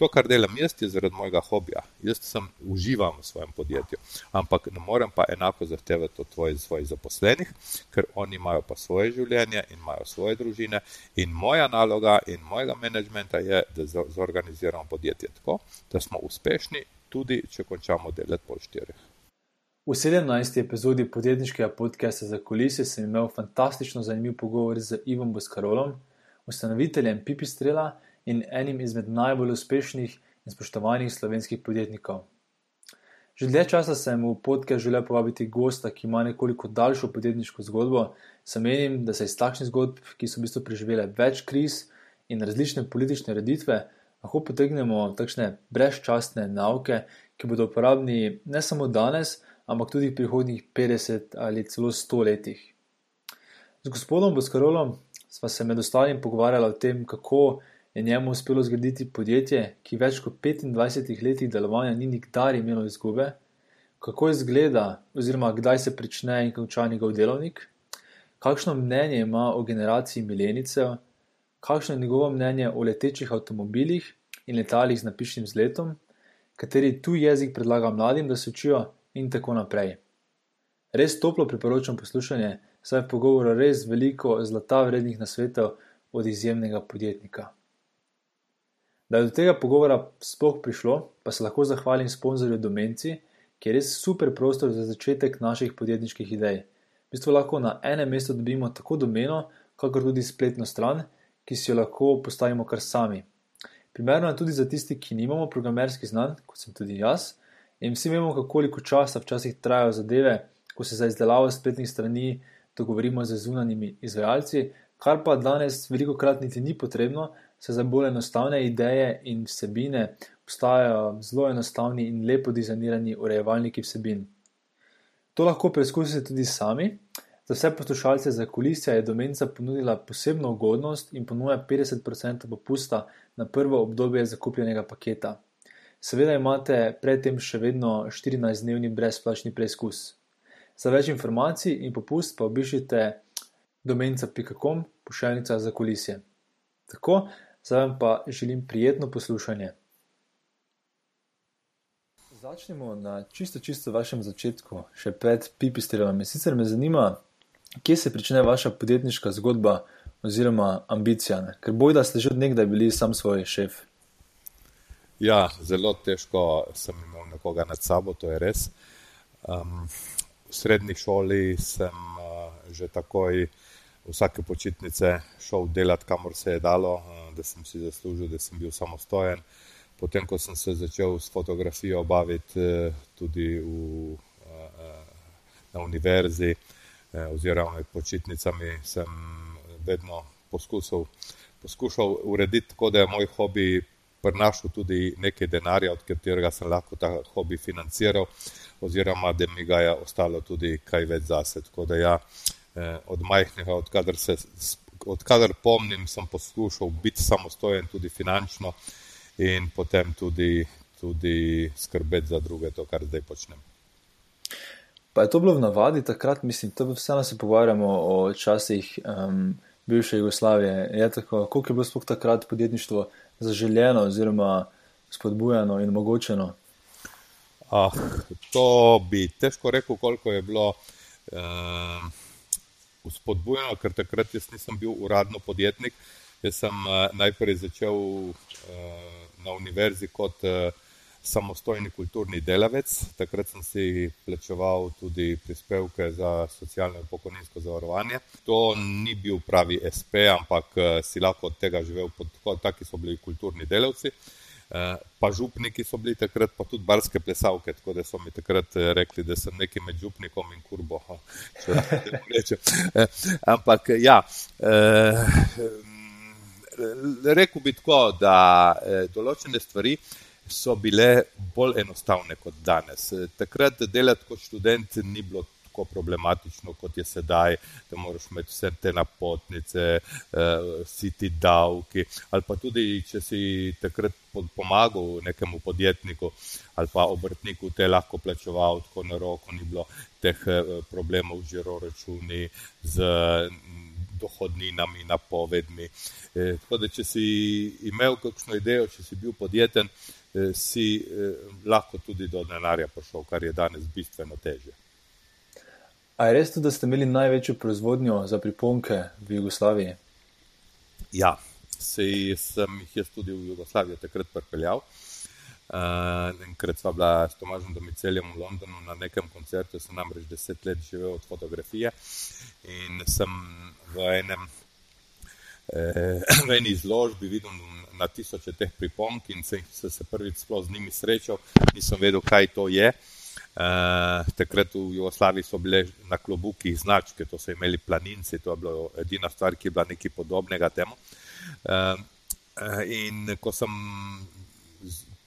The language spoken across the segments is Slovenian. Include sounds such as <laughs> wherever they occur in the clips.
To, kar delam jaz, je zaradi mojega hobija. Jaz sem uživam v svojem podjetju, ampak ne morem pa enako zahtevati od tvojih, svojih zaposlenih, ker oni imajo pa svoje življenje in imajo svoje družine. In moja naloga in mojega menedžmenta je, da zorganiziramo podjetje tako, da smo uspešni, tudi če končamo delati pol štirih. V 17. epizodi podjetniškega podcasta za kulise sem imel fantastično zanimiv pogovor z Ivom Boskarolom, ustanoviteljem Pipistrela in enim izmed najbolj uspešnih in spoštovanih slovenskih podjetnikov. Že dlje časa sem v podcast želel povabiti gosta, ki ima nekoliko daljšo podjetniško zgodbo. Sam menim, da se iz takšnih zgodb, ki so v bistvu preživele več kriz in različne politične reditve, lahko potegnemo takšne brezčasne nauke, ki bodo uporabni ne samo danes, ampak tudi v prihodnjih 50 ali celo 100 letih. Z gospodom Boskarolom sva se med ostalim pogovarjala o tem, kako je njemu uspelo zgraditi podjetje, ki več kot 25 letih delovanja ni nikdar imelo izgube, kako izgleda oziroma kdaj se prične in konča njegov delovnik, kakšno mnenje ima o generaciji milenicev, kakšno je njegovo mnenje o letečih avtomobilih in letalih z napišnim zletom, kateri tu jezik predlaga mladim, da se učijo? In tako naprej. Res toplo priporočam poslušanje, saj je v pogovoru res veliko zlata vrednih nasvetov od izjemnega podjetnika. Da je do tega pogovora sploh prišlo, pa se lahko zahvalim sponzorju Domenci, ki je res super prostor za začetek naših podjetniških idej. V bistvu lahko na enem mestu dobimo tako domeno, kakor tudi spletno stran, ki si jo lahko postavimo kar sami. Primerno je tudi za tisti, ki nimamo programerskih znanj, kot sem tudi jaz, in vsi vemo, koliko časa včasih trajajo zadeve, ko se za izdelavo spletnih strani dogovorimo z zunanimi izvajalci, kar pa danes veliko krat niti ni potrebno, se za bolj enostavne ideje in vsebine obstajajo zelo enostavni in lepo dizajnirani urejevalniki vsebin. To lahko preizkusite tudi sami. Za vse poslušalce za kulisija je Domenca ponudila posebno ugodnost in ponuja 50% popusta na prvo obdobje zakupljenega paketa. Seveda imate predtem še vedno 14-dnevni brezplačni preizkus. Za več informacij in popust pa obišite domenca.com pošiljnica za kulisije. Tako, zdaj vam pa želim prijetno poslušanje. Začnemo na čisto, čisto vašem začetku, še pred pipistelom. Sicer me zanima, kje se začne vaša podjetniška zgodba oziroma ambicija, ker bojda ste že od nekdaj bili sam svoj šef. Ja, zelo težko sem imel nekoga nad sabo, to je res. Um, v srednji šoli sem uh, že takoj vsake počitnice šel delati, kamor se je dalo, uh, da sem si zaslužil, da sem bil samostojen. Potem, ko sem se začel s fotografijo baviti uh, tudi v, uh, na univerzi oziroma med počitnicami, sem vedno poskusil, poskušal urediti tako, da je moj hobi prinašal tudi nekaj denarja, od katerega sem lahko ta hobi financiral, oziroma da mi ga je ostalo tudi kaj več zase. Tako da ja, eh, od majhnega, odkadar, se, odkadar pomnim, sem poskušal biti samostojen tudi finančno in potem tudi, tudi skrbeti za druge, to, kar zdaj počnem. Pa je to bilo v navadi takrat, mislim, da vseeno se pogovarjamo o časih um, bivše Jugoslavije. Je tako, koliko je bilo sploh takrat podjetništvo zaželjeno oziroma spodbujeno in omogočeno? Ah, to bi težko rekel, koliko je bilo eh, spodbujeno, ker takrat jaz nisem bil uradno podjetnik. Jaz sem eh, najprej začel eh, na univerzi kot eh, samostojni kulturni delavec. Takrat sem si plačeval tudi prispevke za socialno in pokojninsko zavarovanje. To ni bil pravi SP, ampak eh, si lahko od tega živel, taki so bili kulturni delavci. Eh, pa župniki so bili takrat, pa tudi barske plesavke, tako da so mi takrat eh, rekli, da sem neki med župnikom in kurbo. Ampak ja. Rekl bi tako, da določene stvari so bile bolj enostavne kot danes. Takrat delati kot študent ni bilo tako problematično, kot je sedaj, da moraš imeti vse te napotnice, vsi eh, ti davki. Ali pa tudi, če si takrat pomagal nekemu podjetniku ali pa obrtniku, te lahko plačeval tako na roko, ni bilo teh eh, problemov z žiro računi, z dohodninami, napovedmi. Eh, tako da, če si imel kakšno idejo, če si bil podjeten, eh, si eh, lahko tudi do denarja prišel, kar je danes bistveno težje. A je res tudi, da ste imeli največjo proizvodnjo za priponke v Jugoslaviji? Ja, sej sem jih jaz tudi v Jugoslavijo takrat pripeljal. Uh, enkrat sva bila s Tomažem Domiceljem v Londonu na nekem koncertu, sem namreč deset let živel od fotografije in sem v enem eh, <clears throat> v eni izložbi videl na tisoče teh pripomb in sem se prvič sploh z njimi srečal, nisem vedel, kaj to je. Uh, takrat v Jugoslaviji so bile na klobukih značke, to so imeli planinci, to je bila edina stvar, ki je bila nekaj podobnega temu. Uh, in ko sem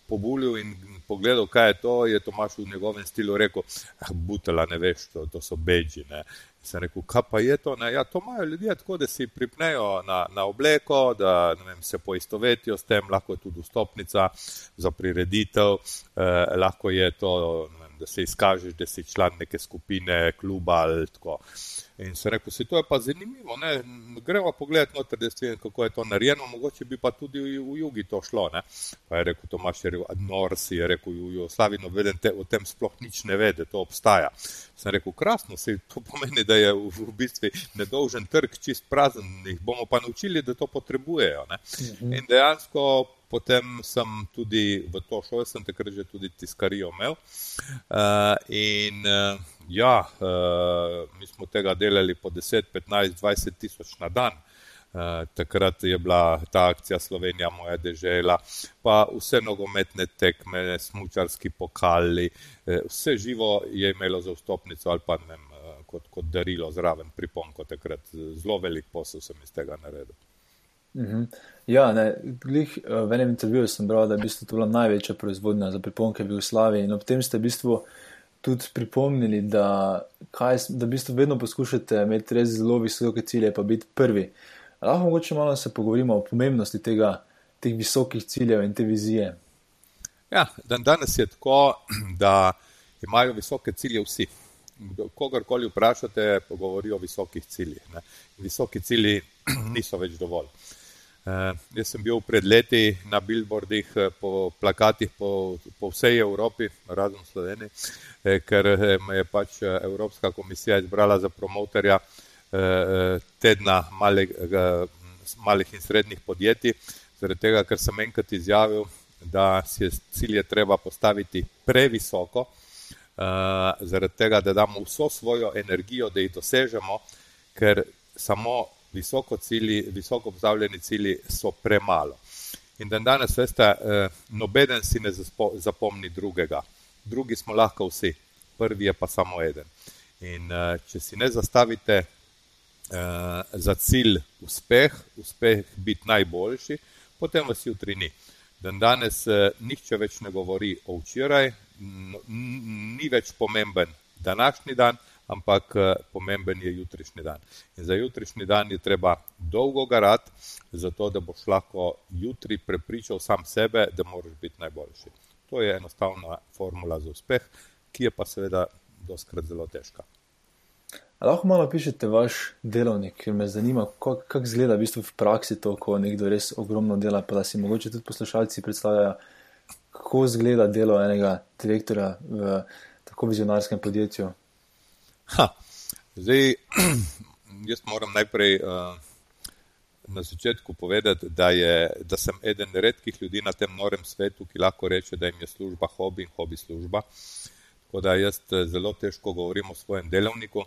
pobulil in pogledal, kaj je to, je Tomaš v njegovem stilu rekel: ah, Butela, ne veš, to, to so beži. Ne. Sem rekel, kaj pa je to? Ja, to imajo ljudje tako, da si pripnejo na, na obleko, da vem, se poistovetijo s tem, lahko je tudi vstopnica za prireditev, eh, lahko je to, da se izkažeš, da si član neke skupine, kluba ali tako. In se rekel, se to je pa zanimivo, ne? gremo pogledati noter, da se vidi, kako je to narejeno, mogoče bi pa tudi v, jugi to šlo. Ne? Pa je rekel Tomaš, je rekel, Norsi je rekel, v Jugoslaviji noben te, o tem sploh nič ne ve, da to obstaja. Sem rekel, krasno, se to pomeni, da je v, v bistvu nedolžen trg čist prazen, jih bomo pa naučili, da to potrebujejo. Mhm. In dejansko potem sem tudi v to šel, sem takrat že tudi tiskarijo imel. Uh, in, uh, Ja, uh, mi smo tega delali po 10, 15, 20 tisoč na dan. Uh, takrat je bila ta akcija Slovenija, moja država, pa vse nogometne tekme, smočarski pokali, uh, vse živo je imelo za vstopnico ali pa ne, uh, kot, kot darilo zraven pripomko. Takrat zelo velik posel sem iz tega naredil. Mhm. Ja, ne, glih, v enem intervjuju sem bral, da je to bila največja proizvodnja za priponke v Jugoslaviji in ob tem ste v bistvu tudi pripomnili, da, kaj, da v bistvu vedno poskušate imeti res zelo visoke cilje, pa biti prvi. Lahko mogoče malo se pogovorimo o pomembnosti tega, teh visokih ciljev in te vizije. Ja, dan danes je tako, <clears throat> da imajo visoke cilje vsi. Kogarkoli vprašate, pogovorijo o visokih ciljih. Ne. Visoki cilji <clears throat> niso več dovolj. Uh, jaz sem bil pred leti na billboardih, eh, po plakatih po, po vsej Evropi, razen Sloveniji, eh, ker eh, me je pač Evropska komisija izbrala za promotorja eh, tedna malih, eh, malih in srednjih podjetij, zaradi tega, ker sem enkrat izjavil, da si je cilje treba postaviti previsoko, eh, zaradi tega, da damo vso svojo energijo, da jih dosežemo, ker samo visoko, cilji, visoko postavljeni cilji so premalo. In dan danes, veste, eh, nobeden si ne zapomni drugega. Drugi smo lahko vsi, prvi je pa samo eden. In eh, če si ne zastavite eh, za cilj uspeh, uspeh biti najboljši, potem vas jutri ni. Dan danes nihče več ne govori o včeraj, ni več pomemben današnji dan, ampak eh, pomemben je jutrišnji dan. In za jutrišnji dan je treba dolgo garati, zato da boš lahko jutri prepričal sam sebe, da moraš biti najboljši. To je enostavna formula za uspeh, ki je pa seveda doskrat zelo težka. Lahko malo pišete vaš delovnik, ker me zanima, kako izgleda v, bistvu v praksi to, ko nekdo res ogromno dela, pa da si mogoče tudi poslušalci predstavljajo, kako izgleda delo enega direktorja v tako vizionarskem podjetju. Ha, zdaj, <clears throat> jaz moram najprej uh, na začetku povedati, da, je, da sem eden redkih ljudi na tem norem svetu, ki lahko reče, da jim je služba hobi in hobi služba. Tako da jaz eh, zelo težko govorim o svojem delovniku,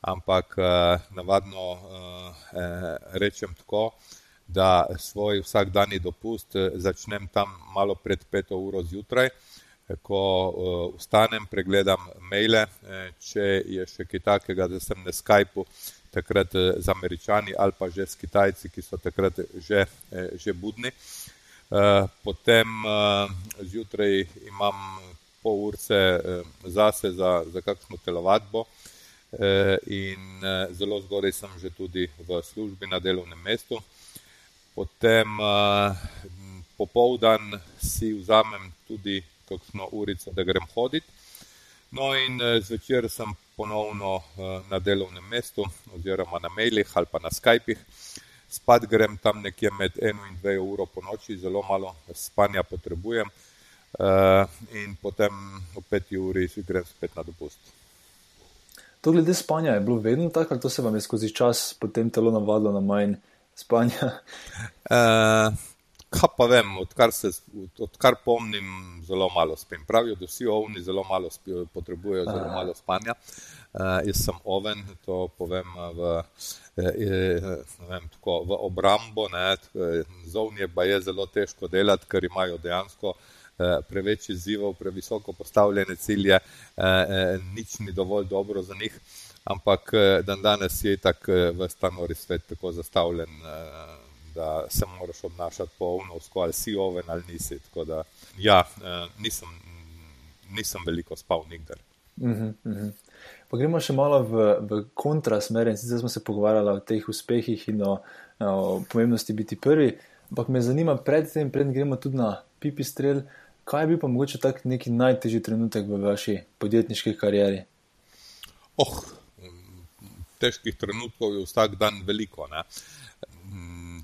ampak uh, navadno uh, rečem tako, da svoj vsakdanji dopust začnem tam malo pred peto uro zjutraj ko uh, vstanem, pregledam maile, eh, če je še kaj takega, da sem na Skypu takrat eh, z američani ali pa že s kitajci, ki so takrat že, že budni. Potem zjutraj imam pol urce zase za, za kakšno telovadbo in zelo zgodaj sem že tudi v službi na delovnem mestu. Potem popoldan si vzamem tudi kakšno urico, da grem hoditi. No, in uh, zvečer sem ponovno na delovnem mestu, oziroma na mailih ali pa na Skypih. Spat grem tam nekje med eno in dve uro po noči, zelo malo spanja potrebujem, in potem v peti uri grem spet na dopust. To glede spanja je bilo vedno tako, ali to se vam je skozi čas potem telo navadilo na manj spanja? Uh, kaj pa vem, odkar, se, odkar pomnim, zelo malo spim. Pravijo, da vsi ovni zelo malo spijo, potrebujejo zelo malo spanja. Uh, jaz sem oven, to povem v, vem, tako, v obrambo. Z ovnje pa je zelo težko delati, ker imajo dejansko. Preveč izzivov, previsoko postavljene cilje, nič ni dovolj dobro za njih, ampak dan danes je tako v stanori svet tako zastavljen, da se moraš obnašati polnovsko, ali si oven ali nisi. Da, ja, eh, nisem, nisem veliko spal nikdar. Uh -huh, uh -huh. Pa gremo še malo v, v kontrasmer. Sicer smo se pogovarjali o teh uspehih in o, o pomembnosti biti prvi, ampak me zanima, predtem, preden gremo tudi na pipi strel, kaj je bil pa mogoče tak neki najtežji trenutek v vaši podjetniški karieri? Oh, težkih trenutkov je vsak dan veliko. Ne?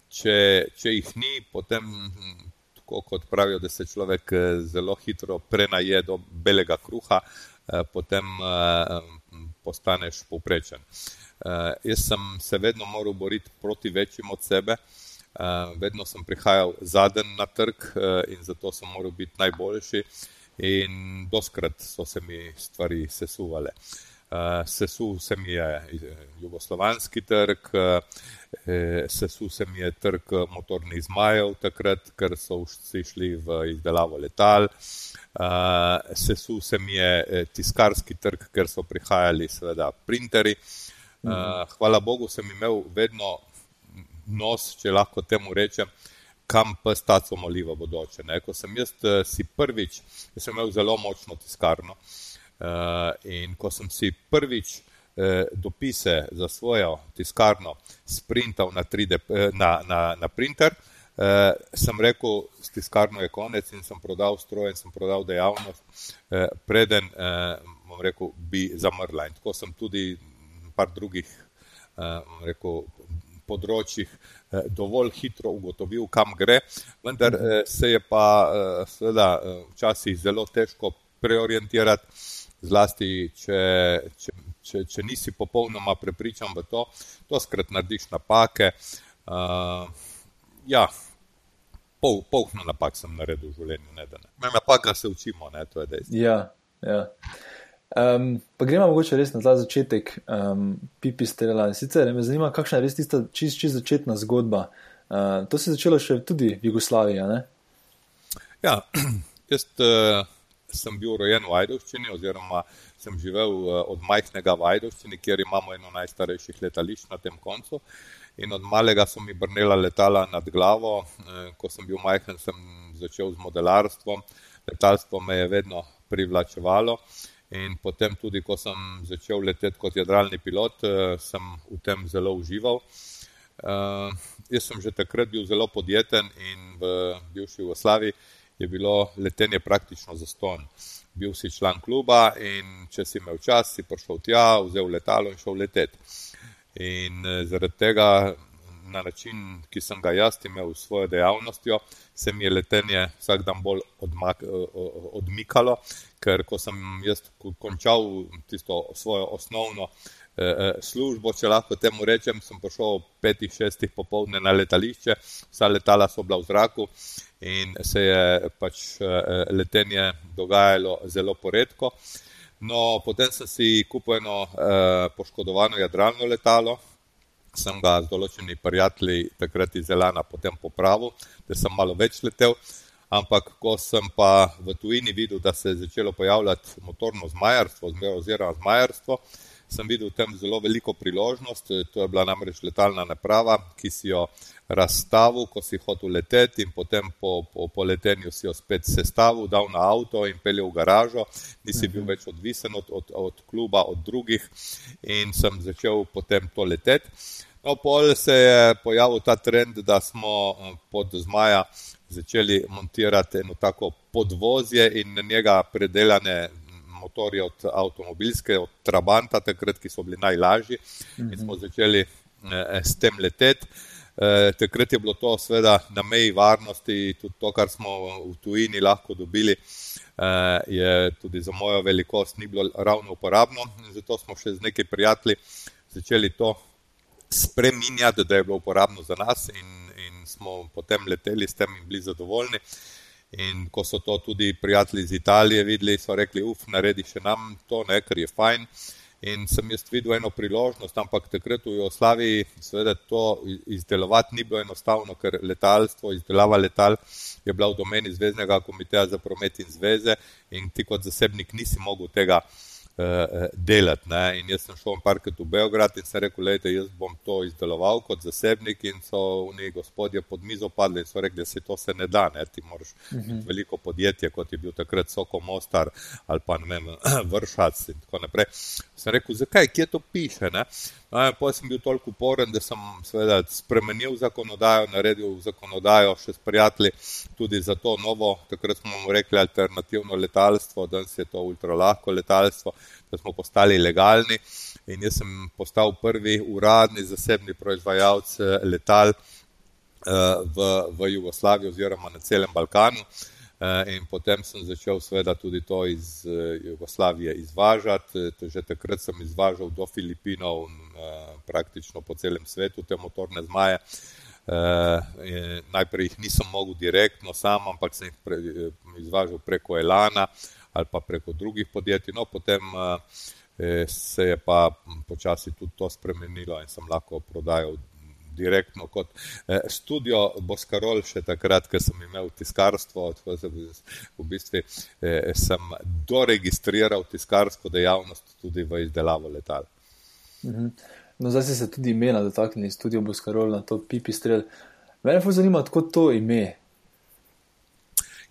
Če, če jih ni, potem, tako kot pravijo, da se človek eh, zelo hitro prenaje do belega kruha, eh, potem eh, postaneš povprečen. Jaz sem se vedno moral boriti proti večjim od sebe, vedno sem prihajal zadnji na trg in zato sem moral biti najboljši, in doskrat so se mi stvari sesuvale. Uh, sesul se mi je jugoslovanski trg, uh, sesul se mi je trg motornih zmajev, takrat, ker so vsi šli v izdelavo letal. Sesul se mi je tiskarski trg, ker so prihajali, seveda, printeri. Uh, hvala Bogu, sem imel vedno nos, če lahko temu rečem. Kam pa stati, omolivo bodoče. Ne? Ko sem jaz si prvič, jaz sem imel zelo močno tiskarno, uh, Eh, in ko sem si prvič eh, dopise za svojo tiskarno sprintal na, 3D, eh, na, na, na printer, sem rekel, s tiskarno je konec in sem prodal stroje in sem prodal dejavnost, preden rekel, bi zamrla. In tako sem tudi par drugih rekel, področjih dovolj hitro ugotovil, kam gre, vendar se je pa seveda včasih zelo težko preorientirati zlasti, če, če, če, če nisi popolnoma prepričan v to, to skrat narediš napake. Uh, ja, pol, polno napak sem naredil v življenju, ne da ne. Me napaka se učimo, ne, to je dejstvo. Ja, ja. Um, pa gremo mogoče res na ta začetek, um, pipi strela. Sicer me zanima, kakšna je res tista čist, čist začetna zgodba. Uh, to se je začelo še tudi v Jugoslaviji, ne? Ja, <clears throat> jaz. Uh, sem bil rojen v Ajdovščini, oziroma sem živel eh, od majhnega v Ajdovščini, kjer imamo eno najstarejših letališč na tem koncu. In od malega so mi brnela letala nad glavo. Eh, ko sem bil majhen, sem začel z modelarstvom. Letalstvo me je vedno privlačevalo. In potem, tudi ko sem začel leteti kot jadralni pilot, eh, sem v tem zelo užival. Uh, jaz sem že takrat bil zelo podjeten in v bivši Jugoslaviji je bilo letenje praktično zaston. Bil si član kluba in če si imel čas, si prišel tja, vzel letalo in šel leteti. In eh, zaradi tega, na način, ki sem ga jaz imel s svojo dejavnostjo, se mi je letenje vsak dan bolj odmak, odmikalo, ker ko sem končal tisto svojo osnovno službo, če lahko temu rečem, sem prišel ob petih, šestih popovdne na letališče, vsa letala so bila v zraku in se je pač eh, letenje dogajalo zelo poredko. No, potem sem si kupil eno poškodovano jadralno letalo, sem ga z določenimi prijatelji takrat iz Elana potem popravil, da sem malo več letel. Ampak, ko sem pa v tujini videl, da se je začelo pojavljati motorno zmajarstvo, oziroma zmajarstvo, sem videl tam zelo veliko priložnost. To je bila namreč letalna naprava, ki si jo razstavil, ko si hotel leteti, in potem po, po, po letenju si jo spet sestavil, dal na avto in peljal v garažo. Nisi bil več odvisen od, od, od kluba, od drugih, in sem začel potem to leteti. No, pol se je pojavil ta trend, da smo eh, pod zmaja začeli montirati eno tako podvozje in na njega predelane motorje od avtomobilske, od Trabanta, takrat, ki so bili najlažji in smo začeli s tem leteti. Takrat je bilo to seveda na meji varnosti, tudi to, kar smo v tujini lahko dobili, je tudi za mojo velikost ni bilo ravno uporabno. Zato smo še z nekaj prijatelji začeli to spreminjati, da je bilo uporabno za nas in, in smo potem leteli s tem in bili zadovoljni. In ko so to tudi prijatelji iz Italije videli, so rekli, uf, naredi še nam to, ne, ker je fajn. In sem jaz videl eno priložnost, ampak takrat v Jugoslaviji, seveda, to izdelovati ni bilo enostavno, ker letalstvo, izdelava letal je bila v domeni Zvezdnega komiteja za promet in zveze, in ti kot zasebnik nisi mogel tega uh, delati. Ne. In jaz sem šel parkrat v Beograd in sem rekel, da jaz bom to izdeloval kot zasebnik. In so oni gospodje pod mizo padli in so rekli, da se to se ne da. Ne. Ti moraš uh mhm. -huh. veliko podjetje, kot je bil takrat Soko Mostar ali pa ne vem, <clears throat> Vršac in tako naprej. Sem rekel, zakaj, kje to piše? Ne. No, Potem sem bil toliko uporen, da sem seveda spremenil zakonodajo, naredil zakonodajo še s prijatelji tudi za to novo, takrat smo mu rekli, alternativno letalstvo, danes je to ultralahko letalstvo da smo postali legalni. In jaz sem postal prvi uradni zasebni proizvajalec eh, letal eh, v, v Jugoslaviji oziroma na celem Balkanu. Eh, in potem sem začel seveda tudi to iz Jugoslavije izvažati. Že takrat sem izvažal do Filipinov, praktično po celem svetu, te motorne zmaje. Najprej jih nisem mogel direktno sam, ampak sem jih izvažal preko Elana ali pa preko drugih podjetij. No, potem eh, se je pa počasi tudi to spremenilo in sem lahko prodajal direktno kot eh, studio Boskarol, še takrat, ker sem imel tiskarstvo, v bistvu eh, sem doregistriral tiskarsko dejavnost tudi v izdelavo letal. Mhm. No, zdaj se tudi imena dotaknili, studio Boskarol na to pipi strel. Mene pa zanima, odkot to ime,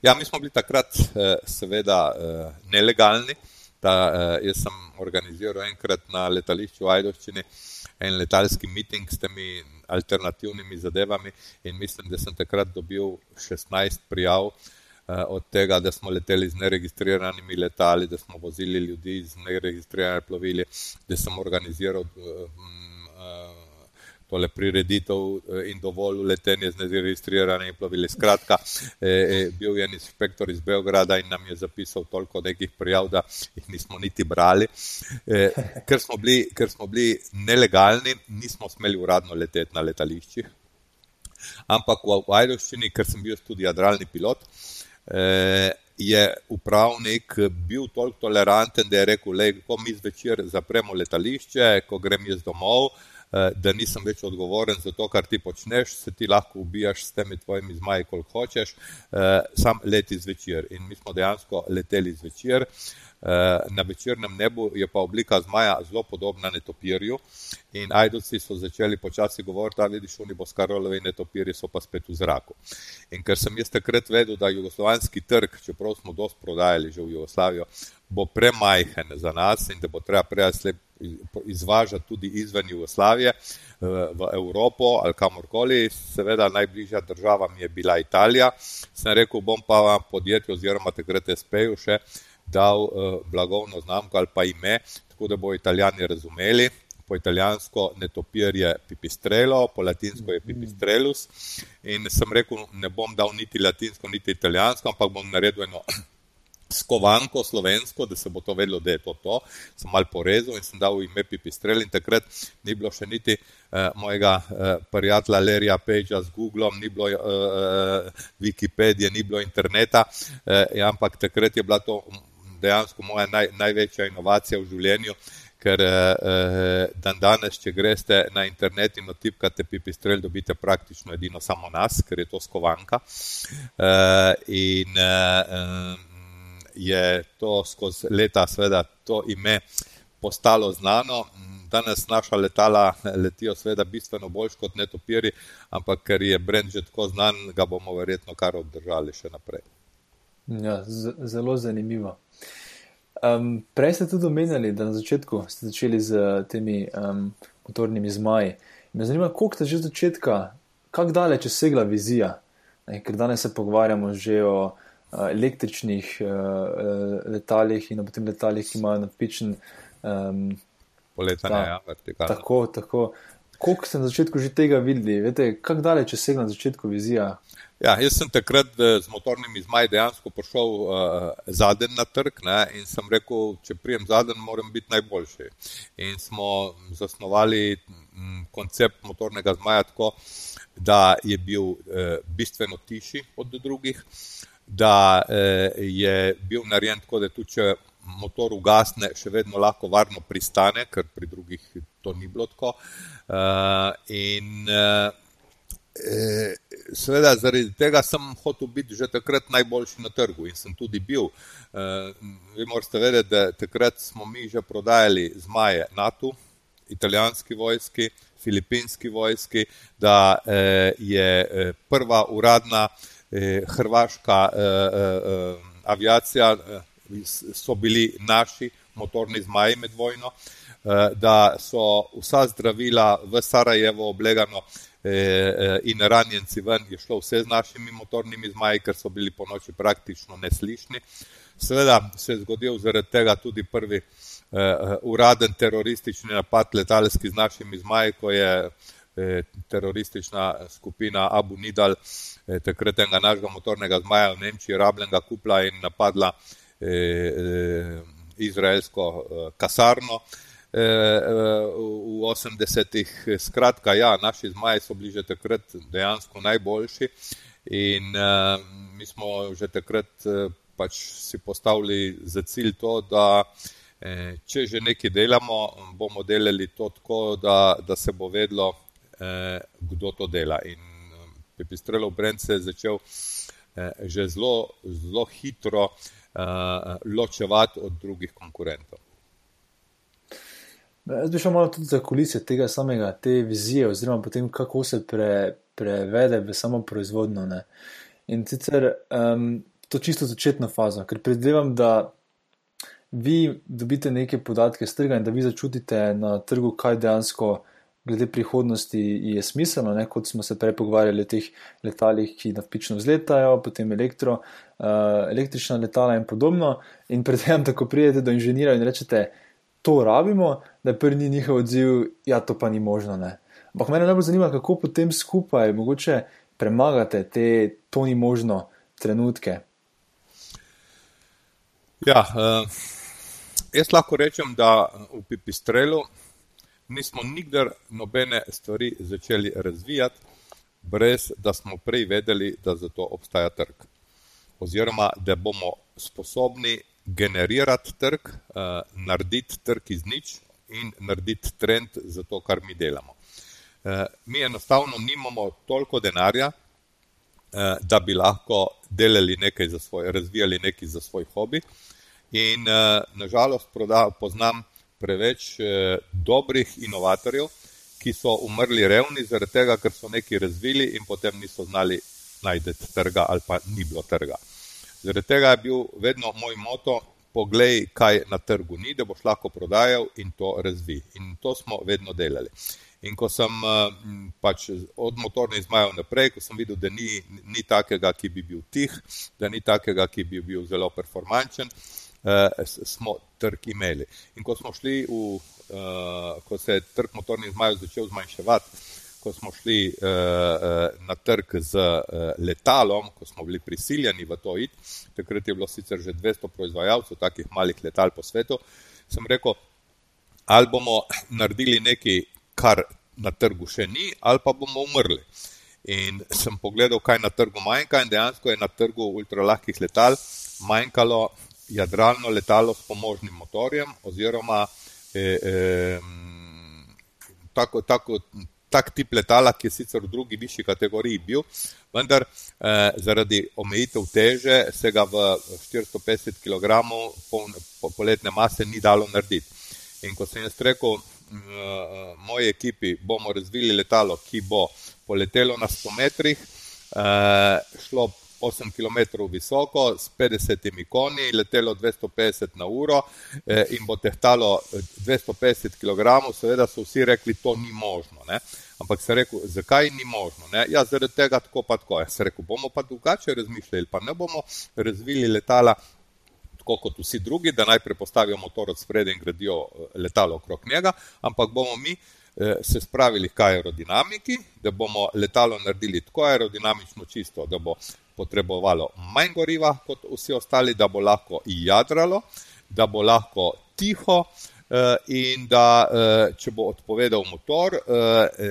Ja, mi smo bili takrat, eh, seveda, eh, nelegalni. Ta, eh, jaz sem organiziral enkrat na letališču v Ajdovščini en letalski miting s temi alternativnimi zadevami in mislim, da sem takrat dobil 16 prijav. Od tega, da smo leteli z neregistriranimi letali, da smo vozili ljudi z neregistriranimi plovili, da sem organiziral tole prireditev eh, in dovolj letenje z nezaregistriranimi plovili. Skratka, eh, eh, bil je en inšpektor iz Beograda in nam je zapisal toliko nekih prijav, da jih nismo niti brali. Ker smo bili, ker smo bili nelegalni, nismo smeli uradno leteti na letališčih. Ampak v Ajdovščini, ker sem bil tudi jadralni pilot, je upravnik bil toliko toleranten, da je rekel, da ko mi zvečer zapremo letališče, ko grem jaz domov, da nisem več odgovoren za to, kar ti počneš, se ti lahko ubijaš s temi tvojimi zmaji, koliko hočeš, eh, sam leti zvečer. In mi smo dejansko leteli zvečer. Eh, na večernem nebu je pa oblika zmaja zelo podobna netopirju. In ajdovci so začeli počasi govoriti, da vidiš, oni bo skarolovi netopiri, so pa spet v zraku. In ker sem jaz takrat vedel, da jugoslovanski trg, čeprav smo dosti prodajali že v Jugoslavijo, bo premajhen za nas in da bo treba prej slep izvažati tudi izven Jugoslavije v Evropo ali kamorkoli. Seveda najbližja država mi je bila Italija. Sem rekel, bom pa vam podjetje oziroma takrat SP-ju še dal blagovno znamko ali pa ime, tako da bo italijani razumeli. Po italijansko netopir je pipistrelo, po latinsko je pipistrelus. In sem rekel, ne bom dal niti latinsko, niti italijansko, ampak bom naredil eno skovanko slovensko, da se bo to vedelo, da je to to. Sem mal porezal in sem dal ime Pipistrel in takrat ni bilo še niti uh, mojega uh, prijatelja Lerija Pejča z Googlom, ni bilo uh, Wikipedije, ni bilo interneta, uh, ampak takrat je bila to dejansko moja naj, največja inovacija v življenju. Ker eh, dan danes, če greste na internet in otipkate pipistrel, dobite praktično edino samo nas, ker je to skovanka. Eh, in eh, je to skozi leta, seveda, to ime postalo znano. Danes naša letala letijo, seveda, bistveno bolj kot netopiri, ampak ker je brend že tako znan, ga bomo verjetno kar obdržali še naprej. Ja, zelo zanimivo. Um, prej ste tudi omenjali, da na začetku ste začeli z temi um, motornimi zmaji. Me zanima, koliko ste že od začetka, kako daleč je segla vizija. Ne, ker danes se pogovarjamo že o električnih letalih in potem letalih, ki imajo napičen. Um, Poletanje, ja, vertikalno. Tako, tako. Koliko ste na začetku že tega videli? Veste, kako daleč je segla na začetku vizija? Ja, jaz sem takrat z motornimi zmaji dejansko prišel uh, zadnji na trg ne, in sem rekel, če prijem zadnji, moram biti najboljši. In smo zasnovali m, koncept motornega zmaja tako, da je bil uh, bistveno tišji od drugih, da uh, je bil narejen tako, da tudi če motor ugasne, še vedno lahko varno pristane, ker pri drugih to ni bilo tako. Uh, in uh, seveda zaradi tega sem hotel biti že takrat najboljši na trgu in sem tudi bil. Vi morate vedeti, da takrat smo mi že prodajali zmaje NATO, italijanski vojski, filipinski vojski, da je prva uradna uh, hrvaška uh, uh, aviacija. Uh, so bili naši motorni zmaji med vojno, eh, da so vsa zdravila v Sarajevo oblegano eh, eh, in ranjenci ven je šlo vse z našimi motornimi zmaji, ker so bili po noči praktično neslišni. Seveda se je zgodil zaradi tega tudi prvi uraden teroristični napad letalski z našimi zmaji, ko je teroristična skupina Abu Nidal takrat enega našega motornega zmaja v Nemčiji rabljenega kupla in napadla Eh, eh, izraelsko eh, kasarno v 80-ih. Skratka, ja, naši zmaji so bili že takrat dejansko najboljši in mi smo že takrat pač si postavili za cilj to, da če že nekaj delamo, bomo delali to tako, da, da se bo vedlo, kdo to dela. In Pipistrelov brend se je začel že zelo, zelo hitro uh, ločevati od drugih konkurentov. Jaz bi šel malo tudi za kulise tega samega, te vizije, oziroma potem, kako se pre, prevede v samo proizvodno. Ne. In sicer um, to čisto začetno fazo, ker predvidevam, da vi dobite neke podatke z trga in da vi začutite na trgu, kaj dejansko glede prihodnosti je smiselno, ne, kot smo se prej pogovarjali o teh letalih, ki napično vzletajo, potem elektro, uh, električna letala in podobno. In predtem, ko pridete do inženirja in rečete, to rabimo, da je prvi njihov odziv, ja, to pa ni možno. Ne. Ampak me najbolj zanima, kako potem skupaj mogoče premagate te to ni možno trenutke. Ja, uh, jaz lahko rečem, da v Pipistrelu nismo nikdar nobene stvari začeli razvijati, brez da smo prej vedeli, da za to obstaja trg. Oziroma, da bomo sposobni generirati trg, uh, narediti trg iz nič in narediti trend za to, kar mi delamo. Uh, mi enostavno nimamo toliko denarja, uh, da bi lahko delali nekaj za svoj, razvijali nekaj za svoj hobi. In nažalost, poznam preveč eh, dobrih inovatorjev, ki so umrli revni zaradi tega, ker so nekaj razvili in potem niso znali najti trga ali pa ni bilo trga. Zaradi tega je bil vedno moj moto, poglej, kaj na trgu ni, da boš lahko prodajal in to razvi. In to smo vedno delali. In ko sem pač od motornih zmajev naprej, ko sem videl, da ni, ni takega, ki bi bil tih, da ni takega, ki bi bil zelo performančen, uh, smo trg imeli. In ko smo šli v, uh, ko se je trg motornih zmajev začel zmanjševati, ko smo šli uh, na trg z uh, letalom, ko smo bili prisiljeni v to iti, takrat je bilo sicer že 200 proizvajalcev takih malih letal po svetu, sem rekel, ali bomo naredili nekaj, kar na trgu še ni, ali pa bomo umrli. In sem pogledal, kaj na trgu manjka, in dejansko je na trgu ultralahkih letal manjkalo jadralno letalo s pomožnim motorjem, oziroma eh, eh, tako, tako, tak tip letala, ki je sicer v drugi višji kategoriji bil, vendar eh, zaradi omejitev teže se ga v 450 kg poletne mase ni dalo narediti. In ko sem jaz rekel, eh, moji ekipi bomo razvili letalo, ki bo poletelo na 100 metrih, eh, šlo 8 km visoko, s 50 konji, letelo 250 na uro eh, in bo tehtalo 250 kg, seveda so vsi rekli, to ni možno. Ne? Ampak se rekel, zakaj ni možno? Ne? Ja, zaradi tega tako pa tako. Jaz se rekel, bomo pa drugače razmišljali, pa ne bomo razvili letala tako kot vsi drugi, da najprej postavijo motor od spredaj in gradijo letalo okrog njega, ampak bomo mi se spravili k aerodinamiki, da bomo letalo naredili tako aerodinamično čisto, da bo potrebovalo manj goriva kot vsi ostali, da bo lahko jadralo, da bo lahko tiho in da če bo odpovedal motor,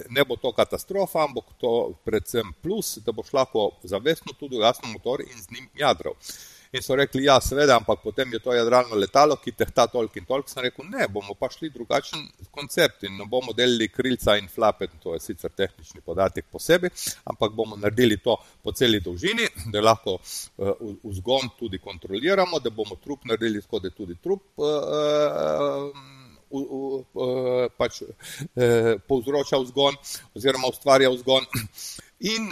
ne bo to katastrofa, ampak to predvsem plus, da boš lahko zavestno tudi ugasnil motor in z njim jadral. In so rekli, ja, seveda, ampak potem je to jadralno letalo, ki tehta toliko in toliko. Sem rekel, ne, bomo pa šli drugačen koncept in bomo delili krilca in flape, to je sicer tehnični podatek posebej, ampak bomo naredili to po celi dolžini, da lahko vzgon tudi kontroliramo, da bomo trup naredili tako, da tudi trup pač povzroča vzgon oziroma ustvarja vzgon. In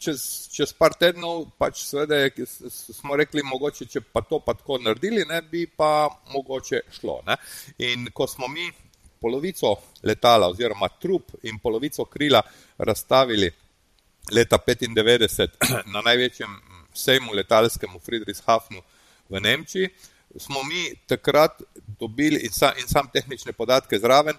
čez, čez par tednov, pač seveda, smo rekli, mogoče, če pa to pa tako naredili, ne bi pa mogoče šlo. Ne? In ko smo mi polovico letala oziroma trup in polovico krila razstavili leta 1995 <clears throat> na največjem sejmu letalskem v Friedrichshafnu v Nemčiji, smo mi takrat dobili in, sa, in sam tehnične podatke zraven,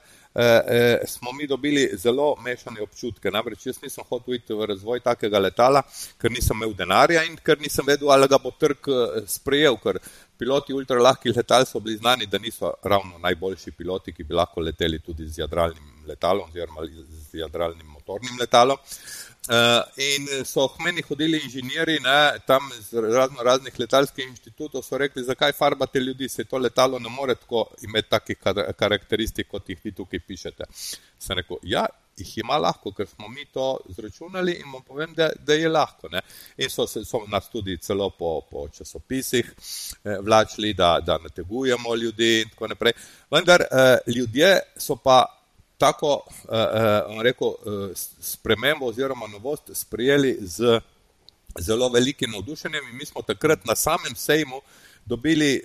smo mi dobili zelo mešane občutke. Namreč jaz nisem hotel iti v razvoj takega letala, ker nisem imel denarja in ker nisem vedel, ali ga bo trg sprejel, ker piloti ultralahkih letal so bili znani, da niso ravno najboljši piloti, ki bi lahko leteli tudi z jadralnim letalom oziroma z jadralnim motornim letalom. In so k meni hodili inženirji, ne, tam iz razno raznih letalskih inštitutov, so rekli, zakaj farbate ljudi, se to letalo ne more tako imeti takih karakteristik, kot jih vi tukaj pišete. Sem rekel, ja, jih ima lahko, ker smo mi to zračunali in vam povem, da, da je lahko. Ne. In so, so nas tudi celo po, po časopisih vlačili, da, da nategujemo ljudi in tako naprej. Vendar ljudje so pa tako, bom rekel, spremembo oziroma novost sprejeli z zelo velikim navdušenjem in mi smo takrat na samem sejmu dobili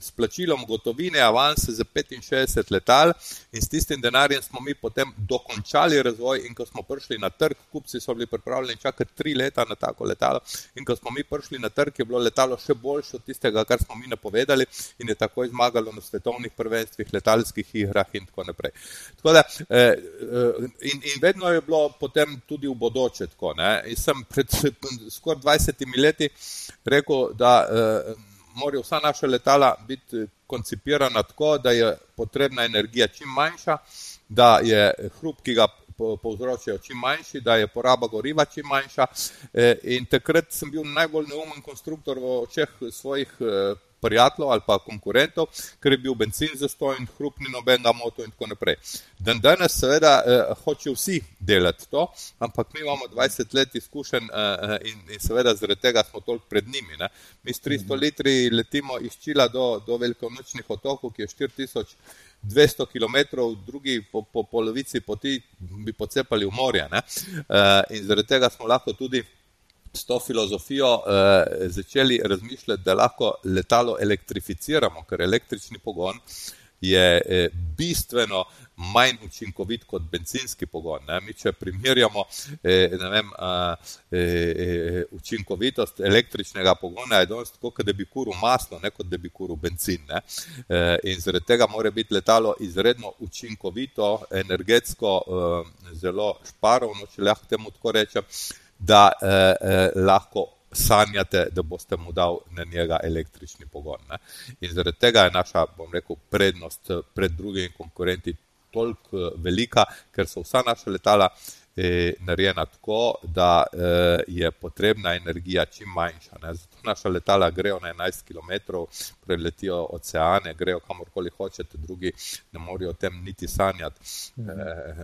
s plačilom gotovine avanse za 65 letal in s tistim denarjem smo mi potem dokončali razvoj, in ko smo prišli na trg, kupci so bili pripravljeni čakati tri leta na tako letalo, in ko smo mi prišli na trg, je bilo letalo še boljše od tistega, kar smo mi napovedali, in je takoj zmagalo na svetovnih prvenstvih, letalskih igrah in tako naprej. Tako da, in, in vedno je bilo potem tudi v bodoče tako, ne, jaz sem pred skoraj dvajsetimi leti rekel, da morajo vsa naša letala biti koncipirana tako, da je potrebna energija čim manjša, da je hrup, ki ga povzročajo, čim manjši, da je poraba goriva čim manjša. In takrat sem bil najbolj neumen konstruktor v očeh svojih prijateljev ali pa konkurentov, ker je bil bencin zastonj, hrup ni nobenega motil in tako naprej. Dandanes seveda hočejo vsi delati to, ampak mi imamo dvajset let izkušenj in, in seveda zaradi tega smo toliko pred njimi, ne. Mi s tristo litri letimo iz Čila do, do velikonočnih otokov, ki je štiri tisoč dvesto kilometrov, drugi po, po polovici poti bi pocepali v morje, ne. In zaradi tega smo lahko tudi s to filozofijo začeli razmišljati, da lahko letalo elektrificiramo, ker električni pogon je bistveno manj učinkovit kot bencinski pogon, ne, mi če primerjamo, ne vem, učinkovitost električnega pogona, je danes tako, kot da bi kuril maslo, ne kot da bi kuril bencin, ne. In zaradi tega mora biti letalo izredno učinkovito, energetsko zelo šparovno, če lahko temu tako rečem, da lahko sanjate, da boste mu dal na njega električni pogon, ne. In zaradi tega je naša, bom rekel, prednost pred drugimi konkurenti toliko velika, ker so vsa naša letala narejena tako, da je potrebna energija čim manjša, ne, zato naša letala grejo na enajst kilometrov, preletijo oceane, grejo kamorkoli hočete, drugi ne morejo o tem niti sanjati.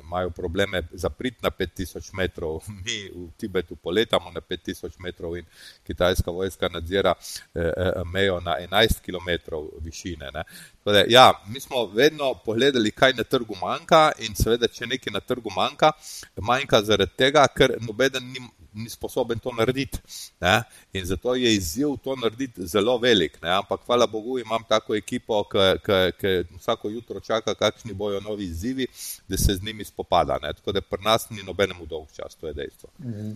Imajo probleme za priti na pet tisoč metrov, <laughs> mi v Tibetu poletamo na pet tisoč metrov in kitajska vojska nadzira mejo na enajst kilometrov višine, ne. Da, ja, mi smo vedno pogledali, kaj na trgu manjka, in seveda če nekaj na trgu manjka, manjka zaradi tega, ker nobeden ni sposoben to narediti. Ne? In zato je izziv to narediti zelo velik. Ne? Ampak hvala Bogu, imam tako ekipo, ki vsako jutro čaka, kakšni bojo novi izzivi, da se z njimi spopada. Ne? Tako da pri nas ni nobenemu dolg čas, to je dejstvo. Mhm.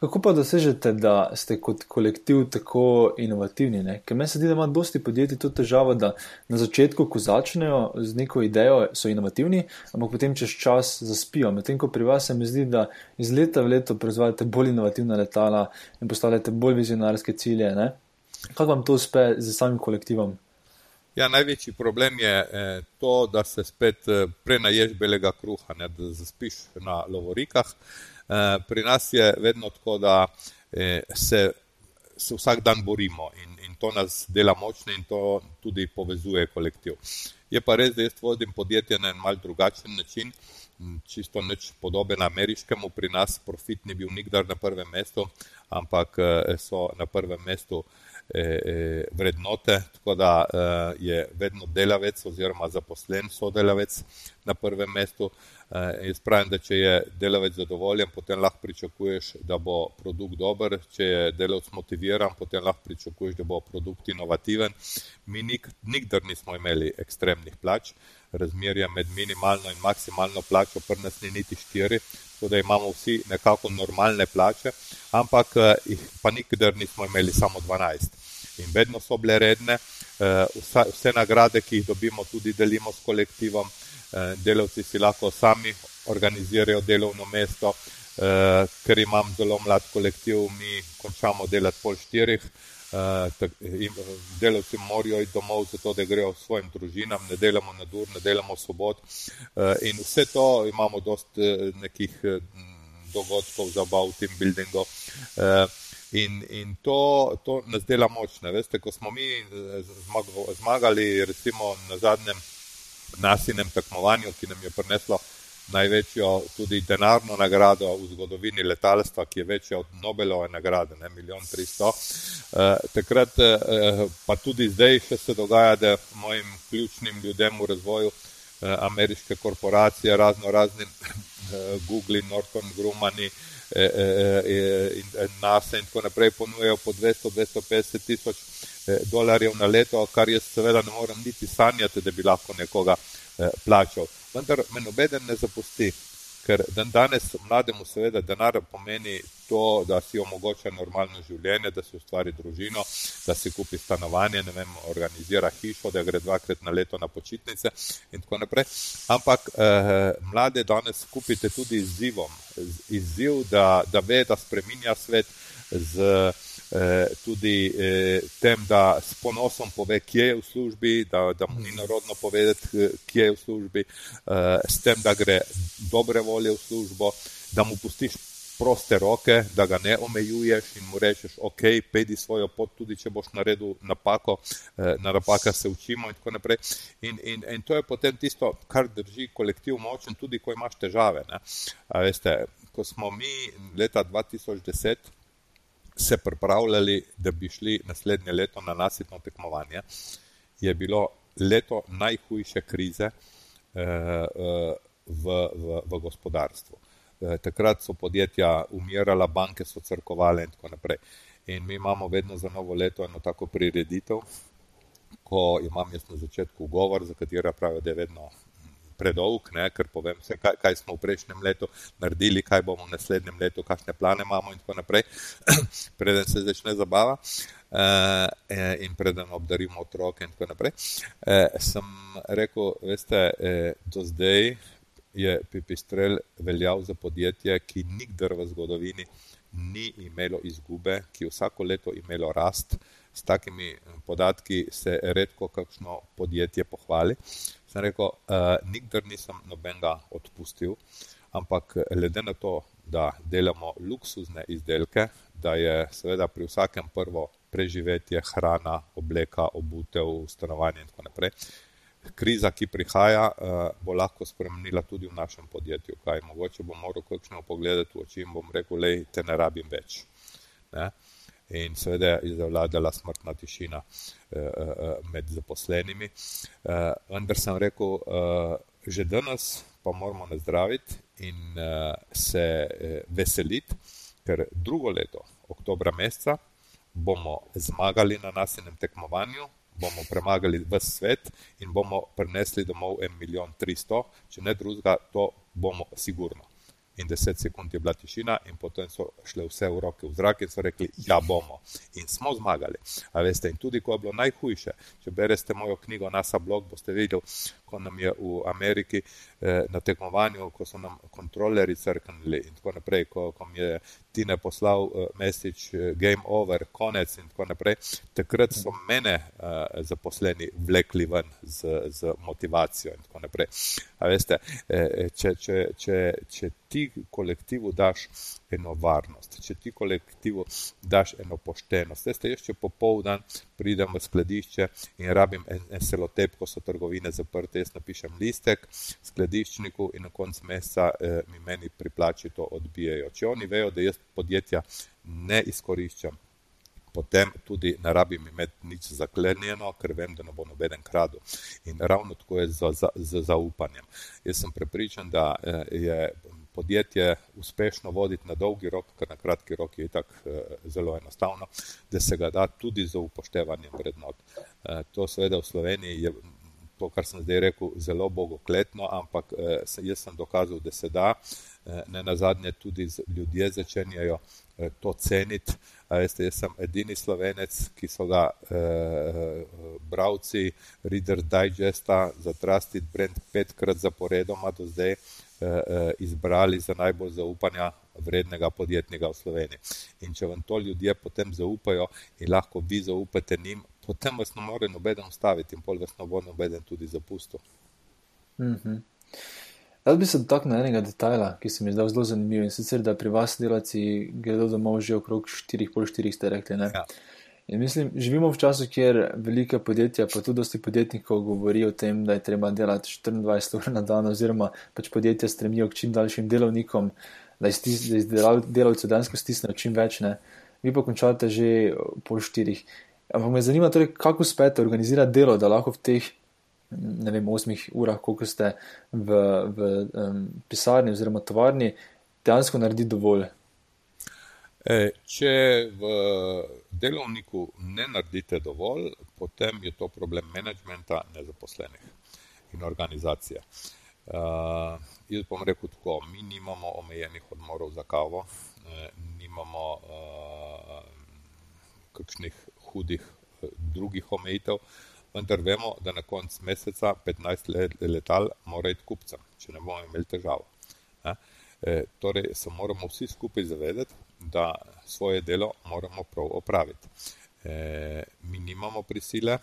Kako pa dosežete, da ste kot kolektiv tako inovativni? Ne? Ker meni se zdi, da ima dosti podjetij to težavo, da na začetku, ko začnejo z neko idejo, so inovativni, ampak potem čez čas zaspijo. Medtem ko pri vas se mi zdi, da iz leta v leto proizvajate bolj inovativna letala in postavljate bolj vizionarske cilje. Ne? Kako vam to uspe z samim kolektivom? Ja, največji problem je eh, to, da se spet eh, prenaješ belega kruha, ne? da zaspiš na lovorikah. Eh, pri nas je vedno tako, da eh, se, se vsak dan borimo in, in to nas dela močne in to tudi povezuje kolektiv. Je pa res, da jaz vodim podjetje na en mal drugačen način, čisto neč podoben ameriškemu, pri nas profit ni bil nikdar na prvem mestu, ampak eh, so na prvem mestu vrednote, tako da je vedno delavec oziroma zaposlen sodelavec na prvem mestu. Eh, jaz pravim, da če je delavec zadovoljen, potem lahko pričakuješ, da bo produkt dober, če je delavec motiviran, potem lahko pričakuješ, da bo produkt inovativen. Mi nik, nikdar nismo imeli ekstremnih plač, razmerje med minimalno in maksimalno plačo pri nas ni niti štiri, tako da imamo vsi nekako normalne plače, ampak eh, jih pa nikdar nismo imeli samo 12. In vedno so bile redne, eh, vse, vse nagrade, ki jih dobimo, tudi delimo s kolektivom. Eh, delavci si lahko sami organizirajo delovno mesto, eh, ker imam zelo mlad kolektiv, mi končamo delati pol štirih. Eh, delavci morajo iti domov, zato da grejo svojim družinam, ne delamo na dur, ne delamo sobot. In vse to imamo dost nekih dogodkov, zabav, team buildingov. In, in to, to nas dela močne. Veste, ko smo mi zmagali, recimo na zadnjem nasinem tekmovanju, ki nam je prineslo največjo tudi denarno nagrado v zgodovini letalstva, ki je večja od Nobelove nagrade, ne milijon tristo. Eh, takrat, eh, pa tudi zdaj še se dogaja, da mojim ključnim ljudem v razvoju eh, ameriške korporacije, razno razni eh, Google, Norton, Grumani, eh, eh, eh, in NASA in tako naprej ponujejo po 200-250 tisoč Eh, dolarjev na leto, kar jaz seveda ne morem niti sanjati, da bi lahko nekoga eh, plačal. Vendar me nobeden ne zapusti, ker dan danes mlademu seveda denar pomeni to, da si omogoča normalno življenje, da si ustvari družino, da si kupi stanovanje, ne vem, organizira hišo, da gre dvakrat na leto na počitnice in tako naprej. Ampak eh, mlade danes kupite tudi izzivom, izziv, da, da ve, da spreminja svet z Eh, tudi eh, tem, da s ponosom pove, kje je v službi, da, da mu ni narodno povedati, eh, kje je v službi, s tem, da gre dobre volje v službo, da mu pustiš proste roke, da ga ne omejuješ in mu rečeš, ok, pedi svojo pot, tudi če boš naredil napako, na napaka se učimo in tako naprej. In, in, in to je potem tisto, kar drži kolektiv močen, tudi ko imaš težave. Veste, ko smo mi leta 2010 se pripravljali, da bi šli naslednje leto na nasitno tekmovanje, je bilo leto najhujše krize eh, eh, v, v, v gospodarstvu. Eh, takrat so podjetja umirala, banke so crkovale in tako naprej. In mi imamo vedno za novo leto eno tako prireditev, ko imam jaz na začetku govor, za katero pravijo, da je vedno predolg, ne, ker povem vse, kaj, kaj smo v prejšnjem letu naredili, kaj bomo v naslednjem letu, kakšne plane imamo in tako naprej, <clears throat> preden se začne zabava uh, in preden obdarimo otroke in tako naprej. Uh, sem rekel, veste, uh, do zdaj je Pipistrel veljal za podjetje, ki nikdar v zgodovini ni imelo izgube, ki vsako leto imelo rast. S takimi podatki se redko kakšno podjetje pohvali. Uh, sem rekel, uh, nikdar nisem nobenega odpustil, ampak glede na to, da delamo luksuzne izdelke, da je seveda pri vsakem prvo preživetje, hrana, obleka, obutev, stanovanje in tako naprej. Kriza, ki prihaja, bo lahko spremenila tudi v našem podjetju. Kaj, mogoče bom moral kakšno pogledati v oči in bom rekel, da te ne rabim več. Ne? In seveda je zavladala smrtna tišina eh, eh, med zaposlenimi. Eh, vendar sem rekel, že danes pa moramo nazdraviti in se veseliti, ker drugo leto, oktobra meseca, bomo zmagali na nasilnem tekmovanju, bomo premagali vse svet in bomo prinesli domov en milijon tristo, če ne drugega, to bomo sigurno in 10 sekund je bila tišina, in potem so šle vse v roke v zrak in so rekli, ja, bomo. In smo zmagali. A veste, in tudi ko je bilo najhujše, če berete mojo knjigo NASA blog, boste videli, ko nam je v Ameriki eh, na tekmovanju, ko so nam kontrolerji crknili in tako naprej, ko, ko mi je Tine poslal uh, message uh, game over, konec in tako naprej. Takrat so mene uh, zaposleni vlekli ven z, z motivacijo in tako naprej. Veste, če, če, če, če ti kolektivu daš eno varnost, če ti kolektivu daš eno poštenost. Veste, jaz če popoldan pridem v skladišče in rabim en, en selotep, ko so trgovine zaprte, jaz napišem listek skladiščniku in na koncu meseca eh, mi meni pri plači to odbijajo. Če oni vejo, da jaz podjetja ne izkoriščam, potem tudi ne rabim imeti nič zaklenjeno, ker vem, da ne bo noben kradel. In ravno tako je z, z, z zaupanjem. Jaz sem prepričan, da eh, je podjetje uspešno voditi na dolgi rok, ker na kratki rok je tako eh, zelo enostavno, da se ga da tudi za upoštevanjem vrednot. Eh, to seveda v Sloveniji je to, kar sem zdaj rekel, zelo bogokletno, ampak eh, jaz sem dokazal, da se da. Ne na zadnje tudi ljudje začenjajo to ceniti. Veste, jaz sem edini slovenec, ki so ga eh, bravci Reader Digesta za Trusted Brand petkrat zaporedoma do zdaj eh, izbrali za najbolj zaupanja vrednega podjetnika v Sloveniji. In če vam to ljudje potem zaupajo in lahko vi zaupate njim, potem vas ne more noben ustaviti in pol vas ne bo noben tudi zapustil. Mm -hmm. Jaz bi se dotaknil enega detajla, ki se mi zdaj zelo zanimiv in sicer, da pri vas delavci gredo domov že okrog 4,5-4 ste rekli. Ja. In mislim, živimo v času, kjer velike podjetja, pa tudi dosti podjetnikov, govorijo o tem, da je treba delati 24 ur na dan, oziroma pač podjetja stremijo k čim daljšim delovnikom, da iz delavcev dejansko stisnejo čim več. Ne. Vi pa končate že pol štirih. Ampak me zanima, torej, kako uspete organizirati delo, da lahko v teh, ne vem, osmih urah, koliko ste v, v um, pisarni oziroma tovarni, dejansko naredi dovolj. E, če v delovniku ne naredite dovolj, potem je to problem menedžmenta, nezaposlenih in organizacije. Uh, jaz bom rekel tako, mi nimamo omejenih odmorov za kavo, eh, nimamo uh, kakšnih hudih uh, drugih omejitev, vendar vemo, da na koncu meseca 15 let, letal mora iti kupcem, če ne bomo imeli težav. Eh? Torej, se moramo vsi skupaj zavedati, da svoje delo moramo prav opraviti. E, mi nimamo prisile,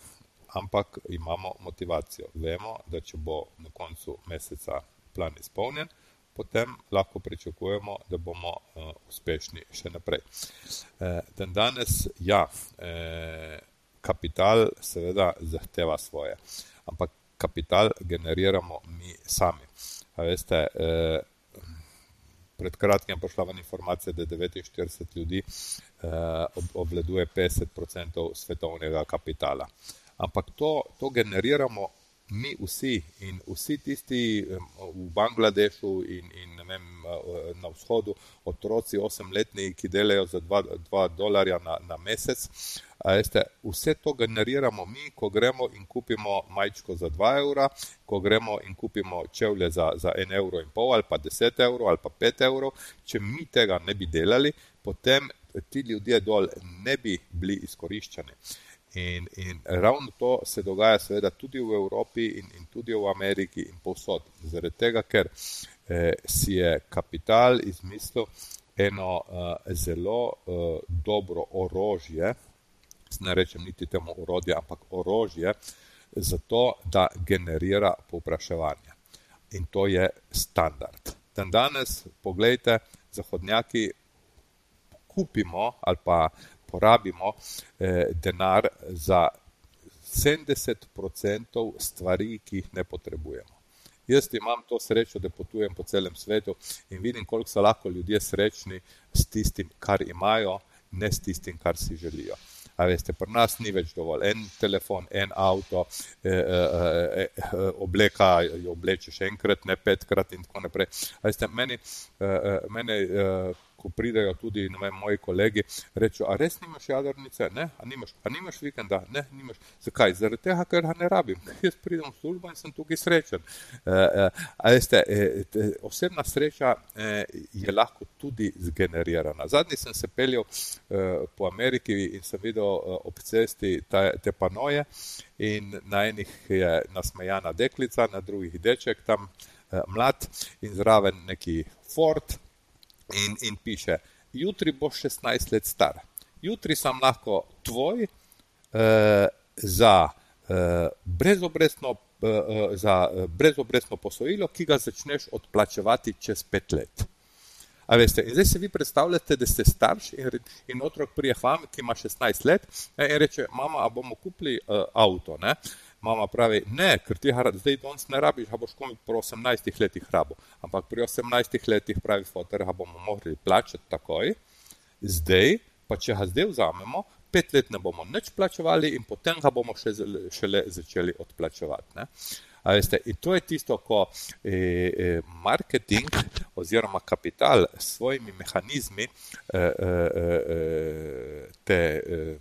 ampak imamo motivacijo. Vemo, da če bo na koncu meseca plan izpolnjen, potem lahko pričakujemo, da bomo uh, uspešni še naprej. E, dan danes, ja, e, kapital seveda zahteva svoje, ampak kapital generiramo mi sami. A veste, e, pred kratkim prišla ven informacija, da 49 ljudi eh, obvladuje 50% svetovnega kapitala. Ampak to, to generiramo mi vsi in vsi tisti v Bangladešu in, in vem, eh, na vzhodu, otroci, osemletni, ki delajo za 2 dolarja na, na mesec. Veste, vse to generiramo mi, ko gremo in kupimo majčko za 2 evra, ko gremo in kupimo čevlje za, za 1 evro in pol ali pa 10 evrov ali pa 5 evrov. Če mi tega ne bi delali, potem ti ljudje dol ne bi bili izkoriščeni. In, in ravno to se dogaja, seveda, tudi v Evropi in, in tudi v Ameriki in povsod. Zaradi tega, ker eh, si je kapital izmislil eno eh, zelo eh, dobro orožje, ne rečem niti temu orodje, ampak orožje, zato da generira povpraševanje. In to je standard. Dan danes, pogledajte, zahodnjaki kupimo ali pa porabimo eh, denar za 70% stvari, ki jih ne potrebujemo. Jaz imam to srečo, da potujem po celem svetu in vidim, koliko so lahko ljudje srečni s tistim, kar imajo, ne s tistim, kar si želijo. A veste, pri nas ni več dovolj en telefon, en avto, eh, eh, eh, obleka jo oblečeš enkrat, ne petkrat in tako naprej. A veste, meni, eh, meni eh, ko pridejo tudi vem, moji kolegi, rečejo, a res nimaš jadrnice? Ne, a nimaš, a nimaš vikenda? Ne, nimaš. Zakaj? Zaradi tega, ker ga ne rabim. <laughs> Jaz pridem v službo in sem tukaj srečen. E, e, veste, e, osebna sreča e, je lahko tudi zgenerirana. Zadnji sem se peljal e, po Ameriki in sem videl e, ob cesti ta, te panoje in na enih je nasmejana deklica, na drugih deček tam. Eh, mlad in zraven neki Ford in, in piše, jutri boš 16 let star. Jutri sem lahko tvoj eh, za, eh, brezobrestno, eh, eh za eh, brezobrestno posojilo, ki ga začneš odplačevati čez pet let. Veste, in zdaj se vi predstavljate, da ste starš in, in otrok prije vam, ki ima 16 let ne, in reče, mama, a bomo kupili uh, avto. Ne? Mama pravi, ne, ker ti ga zdaj danes ne rabiš, a boš komi po 18 letih rabo. Ampak pri 18 letih pravi fotor, ga bomo mogli plačati takoj, zdaj pa če ga zdaj vzamemo, pet let ne bomo nič plačevali in potem ga bomo še, šele začeli odplačevati. Ne? Veste, in to je tisto, ko e, e, marketing oziroma kapital s svojimi mehanizmi e, e, e, te, e,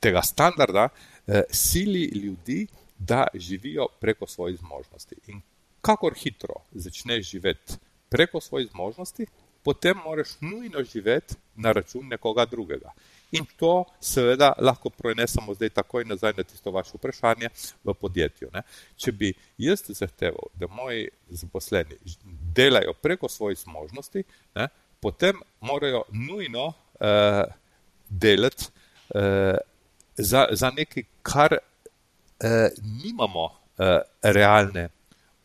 tega standarda Eh, sili ljudi, da živijo preko svojih zmožnosti. In kakor hitro začneš živeti preko svojih zmožnosti, potem moraš nujno živeti na račun nekoga drugega. In to seveda lahko prenesemo zdaj takoj nazaj na tisto vaše vprašanje v podjetju. Ne. Če bi jaz zahteval, da moji zaposleni delajo preko svojih zmožnosti, ne, potem morajo nujno uh, delati uh, za, za nekaj, kar eh, nimamo eh, realne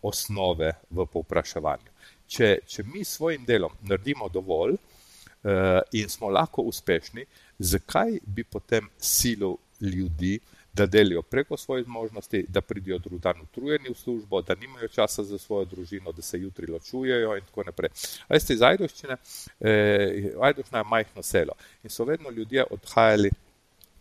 osnove v povpraševanju. Če, če mi s svojim delom naredimo dovolj eh, in smo lahko uspešni, zakaj bi potem silo ljudi, da delijo preko svojih možnosti, da pridijo drug dan utrujeni v službo, da nimajo časa za svojo družino, da se jutri ločujejo in tako naprej. Veste, iz Ajdoščine, eh, Ajdoščina je majhno selo in so vedno ljudje odhajali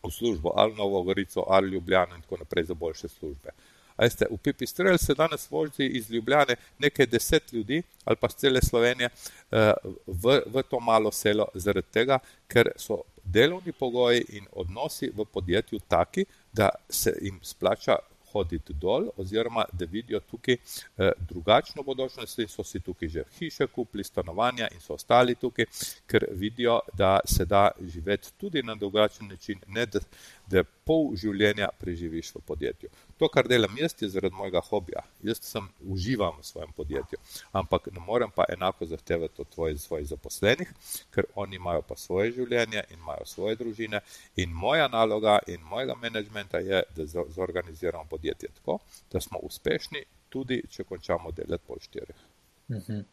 v službo, ali Novo Gorico, ali Ljubljano in tako naprej za boljše službe. Veste, v Pipistrel se danes vozi iz Ljubljane nekaj deset ljudi ali pa z cele Slovenije eh, v, v to malo selo zaradi tega, ker so delovni pogoji in odnosi v podjetju taki, da se jim splača hoditi dol, oziroma da vidijo tukaj eh, drugačno bodočnost in so si tukaj že hiše kupili, stanovanja in so ostali tukaj, ker vidijo, da se da živeti tudi na drugačen način, ne da, da pol življenja preživiš v podjetju. To, kar delam jaz, je zaradi mojega hobija. Jaz sem uživam v svojem podjetju, ampak ne morem pa enako zahtevati od tvojih, svojih zaposlenih, ker oni imajo pa svoje življenje in imajo svoje družine. In moja naloga in mojega menedžmenta je, da zorganiziramo podjetje tako, da smo uspešni, tudi če končamo delati pol štirih. Mhm.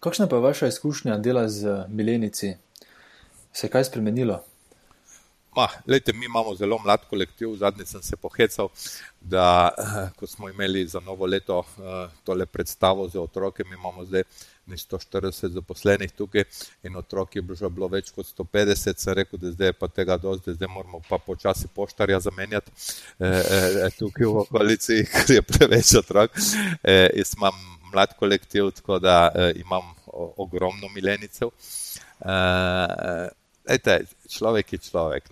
Kakšna pa je vaša izkušnja dela z milenici? Se je kaj spremenilo? Ma, lejte, mi imamo zelo mlad kolektiv, zadnji sem se pohecal, da eh, ko smo imeli za novo leto eh, tole predstavo za otroke, mi imamo zdaj 140 zaposlenih tukaj in otrok je že bilo več kot 150, sem rekel, da zdaj je pa tega dosti, zdaj moramo pa počasi poštarja zamenjati eh, tukaj v okolici, <laughs> ker je preveč otrok. Jaz imam mlad kolektiv, tako da imam ogromno milenicev. Ejte, človek je človek.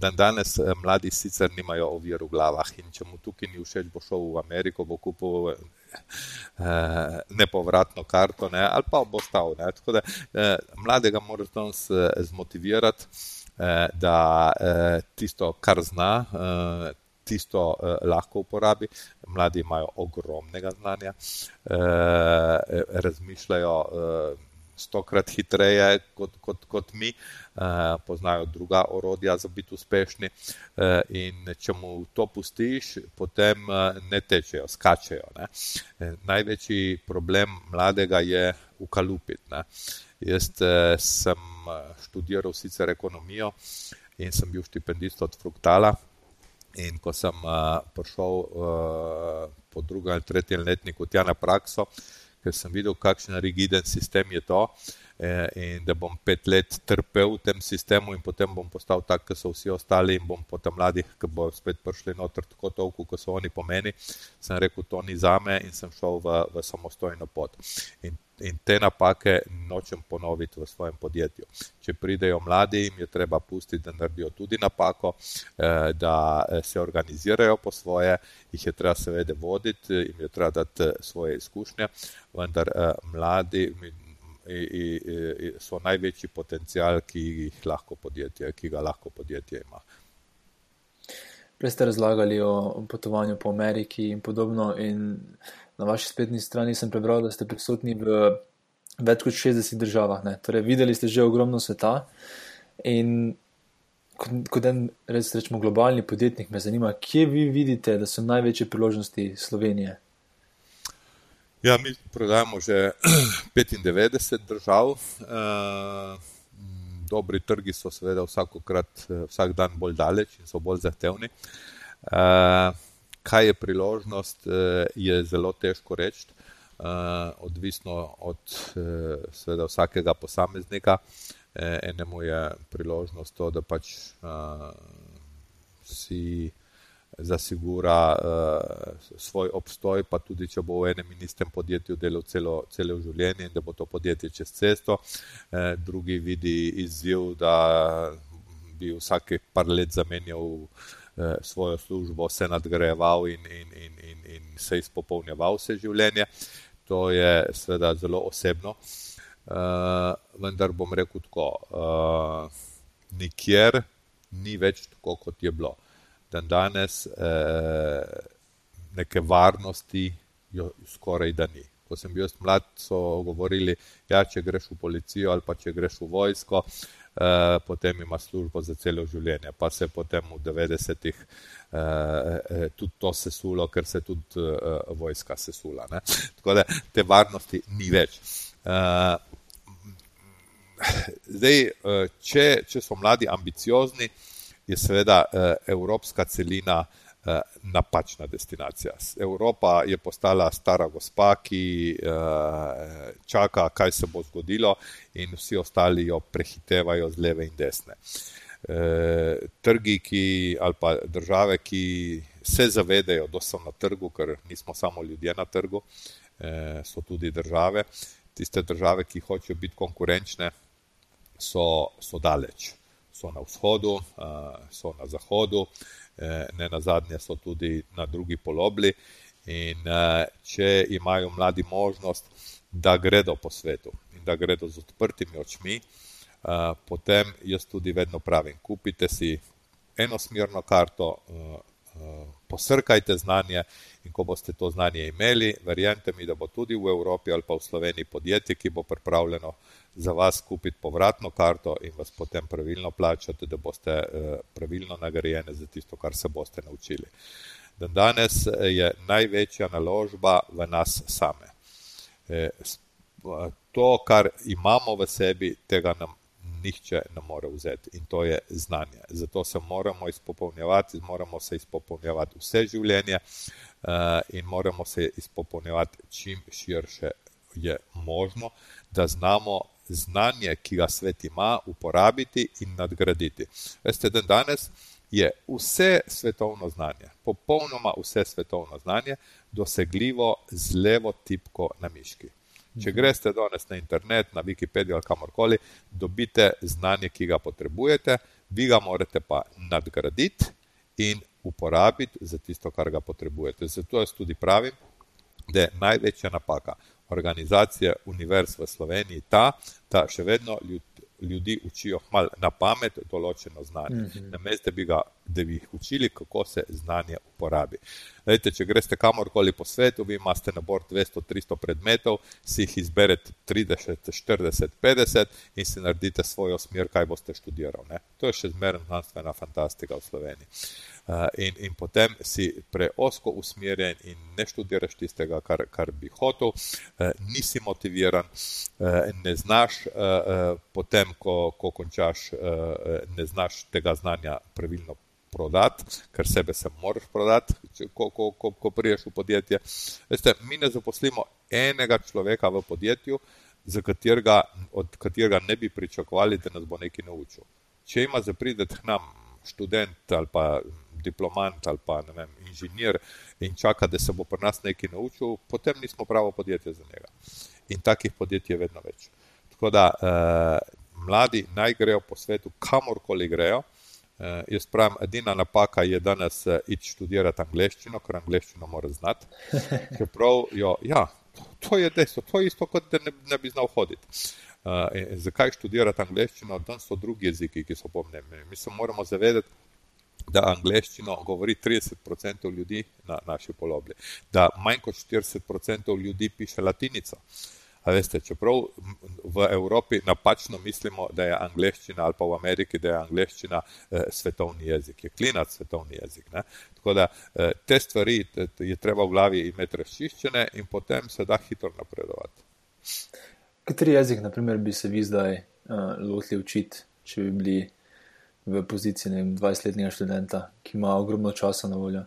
Dan danes eh, mladi sicer nimajo ovir v glavah in če mu tukaj ni všeč, bo šel v Ameriko, bo kupil eh, nepovratno karto ne, ali pa bo stal. Ne. Tako da eh, mladega moraš danes eh, zmotivirati, eh, da eh, tisto, kar zna, eh, tisto eh, lahko uporabi. Mladi imajo ogromnega znanja, eh, razmišljajo. Eh, stokrat hitreje kot, kot, kot mi, uh, poznajo druga orodja za biti uspešni. Uh, in če mu to pustiš, potem uh, ne tečejo, skačejo. Ne. Največji problem mladega je ukalupiti. Jaz uh, sem študiral sicer ekonomijo in sem bil štipendist od Fruktala. In ko sem uh, prišel uh, po drugem ali tretjem letniku tja na prakso, uh, ker sem videl, kakšen rigiden sistem je to eh, in da bom pet let trpel v tem sistemu in potem bom postal tak, kot so vsi ostali in bom potem mladih, ki bo spet prišli noter tako toliko, kot so oni po meni, sem rekel, to ni za me in sem šel v, v samostojno pot. In in te napake nočem ponoviti v svojem podjetju. Če pridejo mladi, jim je treba pustiti, da naredijo tudi napako, eh, da eh, se organizirajo po svoje, jih je treba seveda voditi, jim je treba dati eh, svoje izkušnje, vendar mladi so največji potencial, ki, lahko podjetje, ki ga lahko podjetje ima. Prej ste razlagali o potovanju po Ameriki in podobno. In na vaši spletni strani sem prebral, da ste prisotni v več kot 60 državah. Ne? Torej, videli ste že ogromno sveta. In kot, kot en, res rečemo, globalni podjetnik, me zanima, kje vi vidite, da so največje priložnosti Slovenije. Ja, mi prodajamo že <clears throat> 95 držav. Uh, dobri trgi so seveda vsakokrat, eh, vsak dan bolj daleč in so bolj zahtevni. Uh, kaj je priložnost, uh, je zelo težko reči, uh, odvisno od uh, seveda vsakega posameznika. Enemu je priložnost to, da pač si zasigura uh, svoj obstoj, pa tudi če bo v enem in istem podjetju delal celo, celo življenje in da bo to podjetje čez cesto. Uh, drugi vidi izziv, da bi vsake par let zamenjal uh, svojo službo, se nadgrajeval in, in, in, in, in se izpopolnjeval vse življenje. To je seveda zelo osebno. Uh, vendar bom rekel tako, uh, nikjer ni več tako, kot je bilo dan danes eh, neke varnosti jo skoraj da ni. Ko sem bil mlad, so govorili, da ja, če greš v policijo ali pa če greš v vojsko, eh, potem imaš službo za celo življenje. Pa se potem v 90-ih eh, eh, tudi to sesulo, ker se tudi eh, vojska sesula. Ne? Tako da te varnosti ni več. Eh, zdaj, eh, če, če so mladi ambiciozni, je seveda eh, evropska celina eh, napačna destinacija. Evropa je postala stara gospa, ki eh, čaka, kaj se bo zgodilo, in vsi ostali jo prehitevajo z leve in desne. Trgi, ki, ali pa države, ki se zavedajo, da so na trgu, ker nismo samo ljudje na trgu, so tudi države. Tiste države, ki hočejo biti konkurenčne, so, so daleč so na vzhodu, so na zahodu, ne na zadnje so tudi na drugi polobli. In e, če imajo mladi možnost, da gredo po svetu in da gredo z odprtimi očmi, e, potem jaz tudi vedno pravim: kupite si enosmerno karto, posrkajte znanje in ko boste to znanje imeli, verjemite mi, da bo tudi v Evropi ali pa v Sloveniji podjetje, ki bo pripravljeno za vas kupiti povratno karto in vas potem pravilno plačati, da boste eh, pravilno nagrajeni za tisto, kar se boste naučili. Dan danes eh, je največja naložba v nas same. Eh, to, kar imamo v sebi, tega nam nihče ne more vzeti in to je znanje. Zato se moramo izpopolnjevati, moramo se izpopolnjevati vse življenje in moramo se izpopolnjevati čim širše je možno, da znamo znanje, ki ga svet ima, uporabiti in nadgraditi. Veste, da danes je vse svetovno znanje, popolnoma vse svetovno znanje, dosegljivo z levo tipko na miški. Če greste danes na internet, na Wikipedijo ali kamorkoli, dobite znanje, ki ga potrebujete, vi ga morate pa nadgraditi in uporabiti za tisto, kar ga potrebujete. Zato jaz tudi pravim, da je največja napaka organizacije univerz v Sloveniji ta, da še vedno ljudi učijo malo na pamet določeno znanje, mm -hmm. namesto da, da bi jih učili, kako se znanje uporabi. Lejte, če greste kamorkoli po svetu, vi imate na bord 200-300 predmetov, si jih izberete 30, 40, 50 in si naredite svojo smer, kaj boste študirali. To je še zmerno znanstvena fantastika v Sloveniji. Eh, in, in potem si preosko usmerjen in ne študiraš tistega, kar, kar bi hotel, eh, nisi motiviran, eh, ne znaš potem, ko, ko končaš, ne znaš tega znanja pravilno prodati, ker sebe se moraš prodati, ko, ko, ko, ko priješ v podjetje. Veste, mi ne zaposlimo enega človeka v podjetju, katerega, od katerega ne bi pričakovali, da nas bo nekaj naučil. Če ima za prideti k nam študent ali pa diplomant ali pa vem, inženir in čaka, da se bo pri nas nekaj naučil, potem nismo pravo podjetje za njega. in takih podjetij je vedno več. Tako da mladi naj grejo po svetu, kamorkoli grejo. Uh, jaz pravim, edina napaka je danes uh, iti študirati angliščino, ker angliščino mora znati. <laughs> Čeprav, jo, ja, to je dejstvo, to je isto, kot da ne, ne bi znal hoditi. Uh, zakaj študirati angliščino? Danes so drugi jeziki, ki so pomembni. Mi se moramo zavedati, da angliščino govori 30% ljudi na naši polobli, da manj kot 40% ljudi piše latinico. A veste, čeprav v Evropi napačno mislimo, da je angliščina ali pa v Ameriki, da je angliščina eh, svetovni jezik, je klinac svetovni jezik. Ne? Tako da eh, te stvari je treba v glavi imeti razčiščene in potem se da hitro napredovati. Kateri jezik, na primer, bi se vi zdaj uh, lotili učiti, če bi bili v poziciji 20-letnega študenta, ki ima ogromno časa na voljo?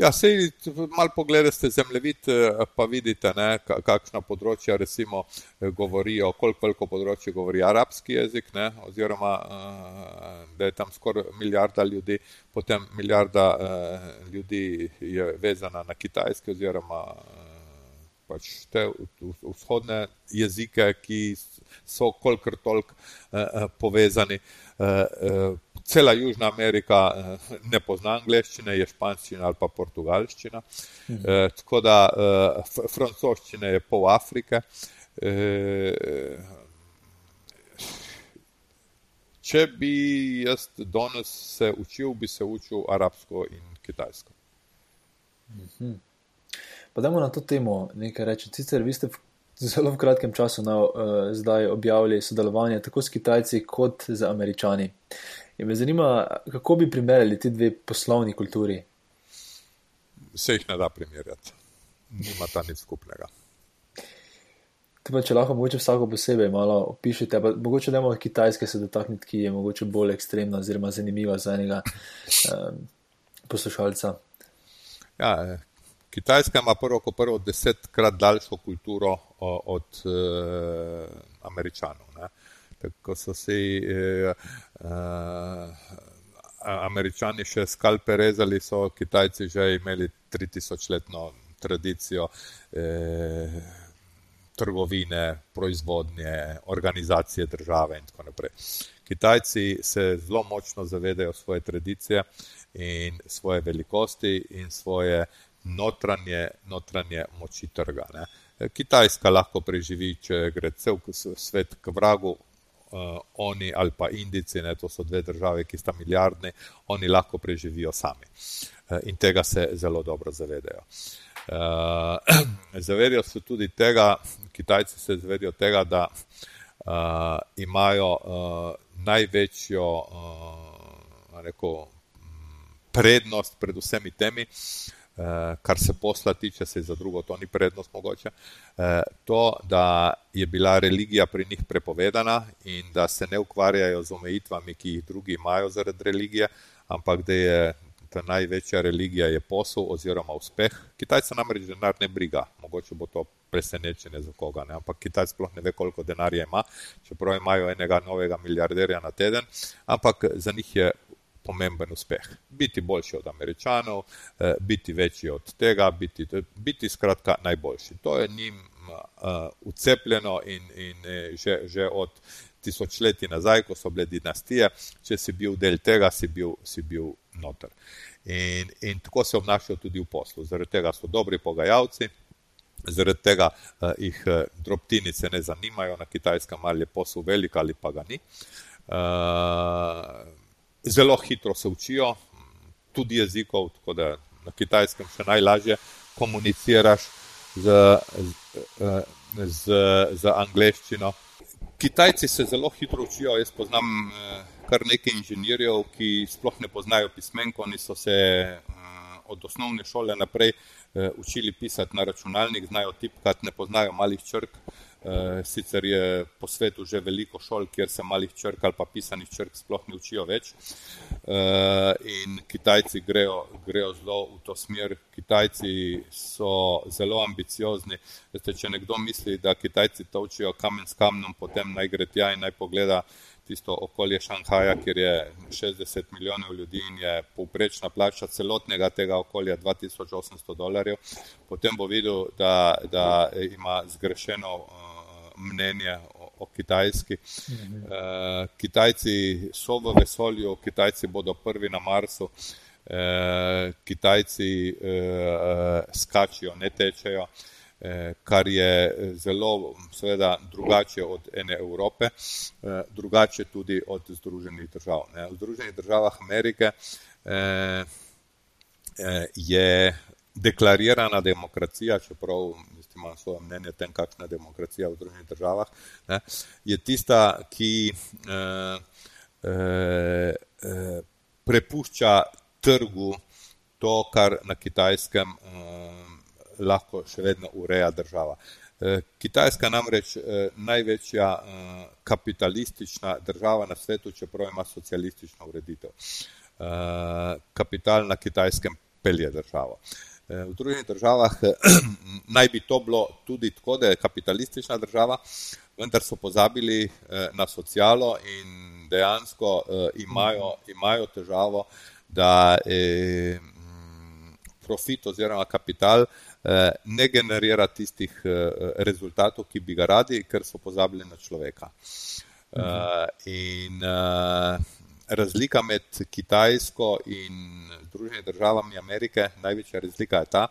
Ja, sej malo pogledate zemljevid, eh, pa vidite, ne, kakšna področja recimo eh, govorijo, koliko veliko področje govori arabski jezik, ne, oziroma eh, da je tam skoraj milijarda ljudi, potem milijarda ljudi je vezana na kitajski oziroma pač te vzhodne jezike, ki so kolikor toliko povezani cela Južna Amerika eh, ne pozna angleščine, je španščina ali pa portugalščina. Mhm. E, tako da e, francoščine je pol Afrike. E, če bi jaz danes se učil, bi se učil arabsko in kitajsko. Mhm. Pa dajmo na to temo nekaj reči. Sicer vi ste <laughs> zelo v kratkem času na, uh, zdaj objavili sodelovanje tako s Kitajci kot z Američani. In me zanima, kako bi primerjali ti dve poslovni kulturi? Se jih ne da primerjati, nima ta nič skupnega. Pa, če lahko mogoče vsako posebej malo opišete, pa mogoče da imamo kitajske se dotakniti, ki je mogoče bolj ekstremna oziroma zanimiva za enega um, poslušalca. Ja, Kitajska ima prvo, kot prvo, desetkrat daljšo kulturo od uh, Američanov. Ne? Tako so si uh, uh, Američani še skalpe rezali, so Kitajci že imeli 3000-letno tradicijo eh, trgovine, proizvodnje, organizacije države in tako naprej. Kitajci se zelo močno zavedajo svoje tradicije in svoje velikosti in svoje notranje, notranje moči trga. Ne. Kitajska lahko preživi, če gre cel svet k vragu, uh, oni ali pa Indici, ne, to so dve države, ki sta milijardni, oni lahko preživijo sami. Uh, in tega se zelo dobro zavedajo. Uh, <clears throat> zavedajo se tudi tega, Kitajci se zavedajo tega, da uh, imajo uh, največjo uh, rekel, prednost pred vsemi temi. Uh, kar se posla tiče, se za drugo to ni prednost mogoče, eh, to, da je bila religija pri njih prepovedana in da se ne ukvarjajo z omejitvami, ki jih drugi imajo zaradi religije, ampak da je ta največja religija je posel oziroma uspeh. Kitajce namreč denar ne briga, mogoče bo to presenečenje za koga, ne? ampak Kitajci sploh ne ve, koliko denarja ima, čeprav imajo enega novega milijarderja na teden, ampak za njih je pomemben uspeh. Biti boljši od američanov, eh, biti večji od tega, biti, biti skratka najboljši. To je njim uh, ucepljeno in, in eh, že, že od tisočletij nazaj, ko so bile dinastije, če si bil del tega, si bil, si bil noter. In, in tako se obnašajo tudi v poslu. Zaradi tega so dobri pogajalci. Zaradi tega uh, jih uh, drobtinice ne zanimajo, na kitajskem ali je posel velik ali pa ga ni. Uh, zelo hitro se učijo, tudi jezikov, tako da na kitajskem še najlažje komuniciraš z, z, z, z angleščino. Kitajci se zelo hitro učijo. Jaz poznam kar nekaj inženirjev, ki sploh ne poznajo pismenko, oni so se od osnovne šole naprej učili pisati na računalnik, znajo tipkati, ne poznajo malih črk. Eh, sicer je po svetu že veliko šol, kjer se malih črk ali pa pisanih črk sploh ne učijo več. Eh, in Kitajci grejo, grejo zelo v to smer. Kitajci so zelo ambiciozni. Veste, če nekdo misli, da Kitajci to učijo kamen s kamnom, potem naj gre tja in naj pogleda tisto okolje Šanghaja, kjer je 60 milijonov ljudi in je povprečna plača celotnega tega okolja 2800 dolarjev, potem bo videl, da, da ima zgrešeno mnenje o, o Kitajski. Mhm. Uh, Kitajci so v vesolju, Kitajci bodo prvi na Marsu, uh, Kitajci uh, skačijo, ne tečejo. Eh, kar je eh, zelo seveda drugače od ene Evrope, eh, drugače tudi od Združenih držav. V Združenih državah Amerike je deklarirana demokracija, čeprav imam svoje mnenje o tem, kakšna je demokracija v Združenih državah, je tista, ki prepušča trgu to, kar na kitajskem lahko še vedno ureja država. Eh, Kitajska namreč eh, največja eh, kapitalistična država na svetu, čeprav ima socialistično ureditev. Kapital na kitajskem pelje državo. V drugih državah <clears throat> naj bi to bilo tudi tako, da je kapitalistična država, vendar so pozabili na socialo in dejansko imajo, imajo težavo, da profit oziroma kapital Eh, ne generira tistih eh, rezultatov, ki bi ga radi, ker so pozabili na človeka. Uh, in uh, razlika med Kitajsko in Združenimi državami Amerike, največja razlika je ta,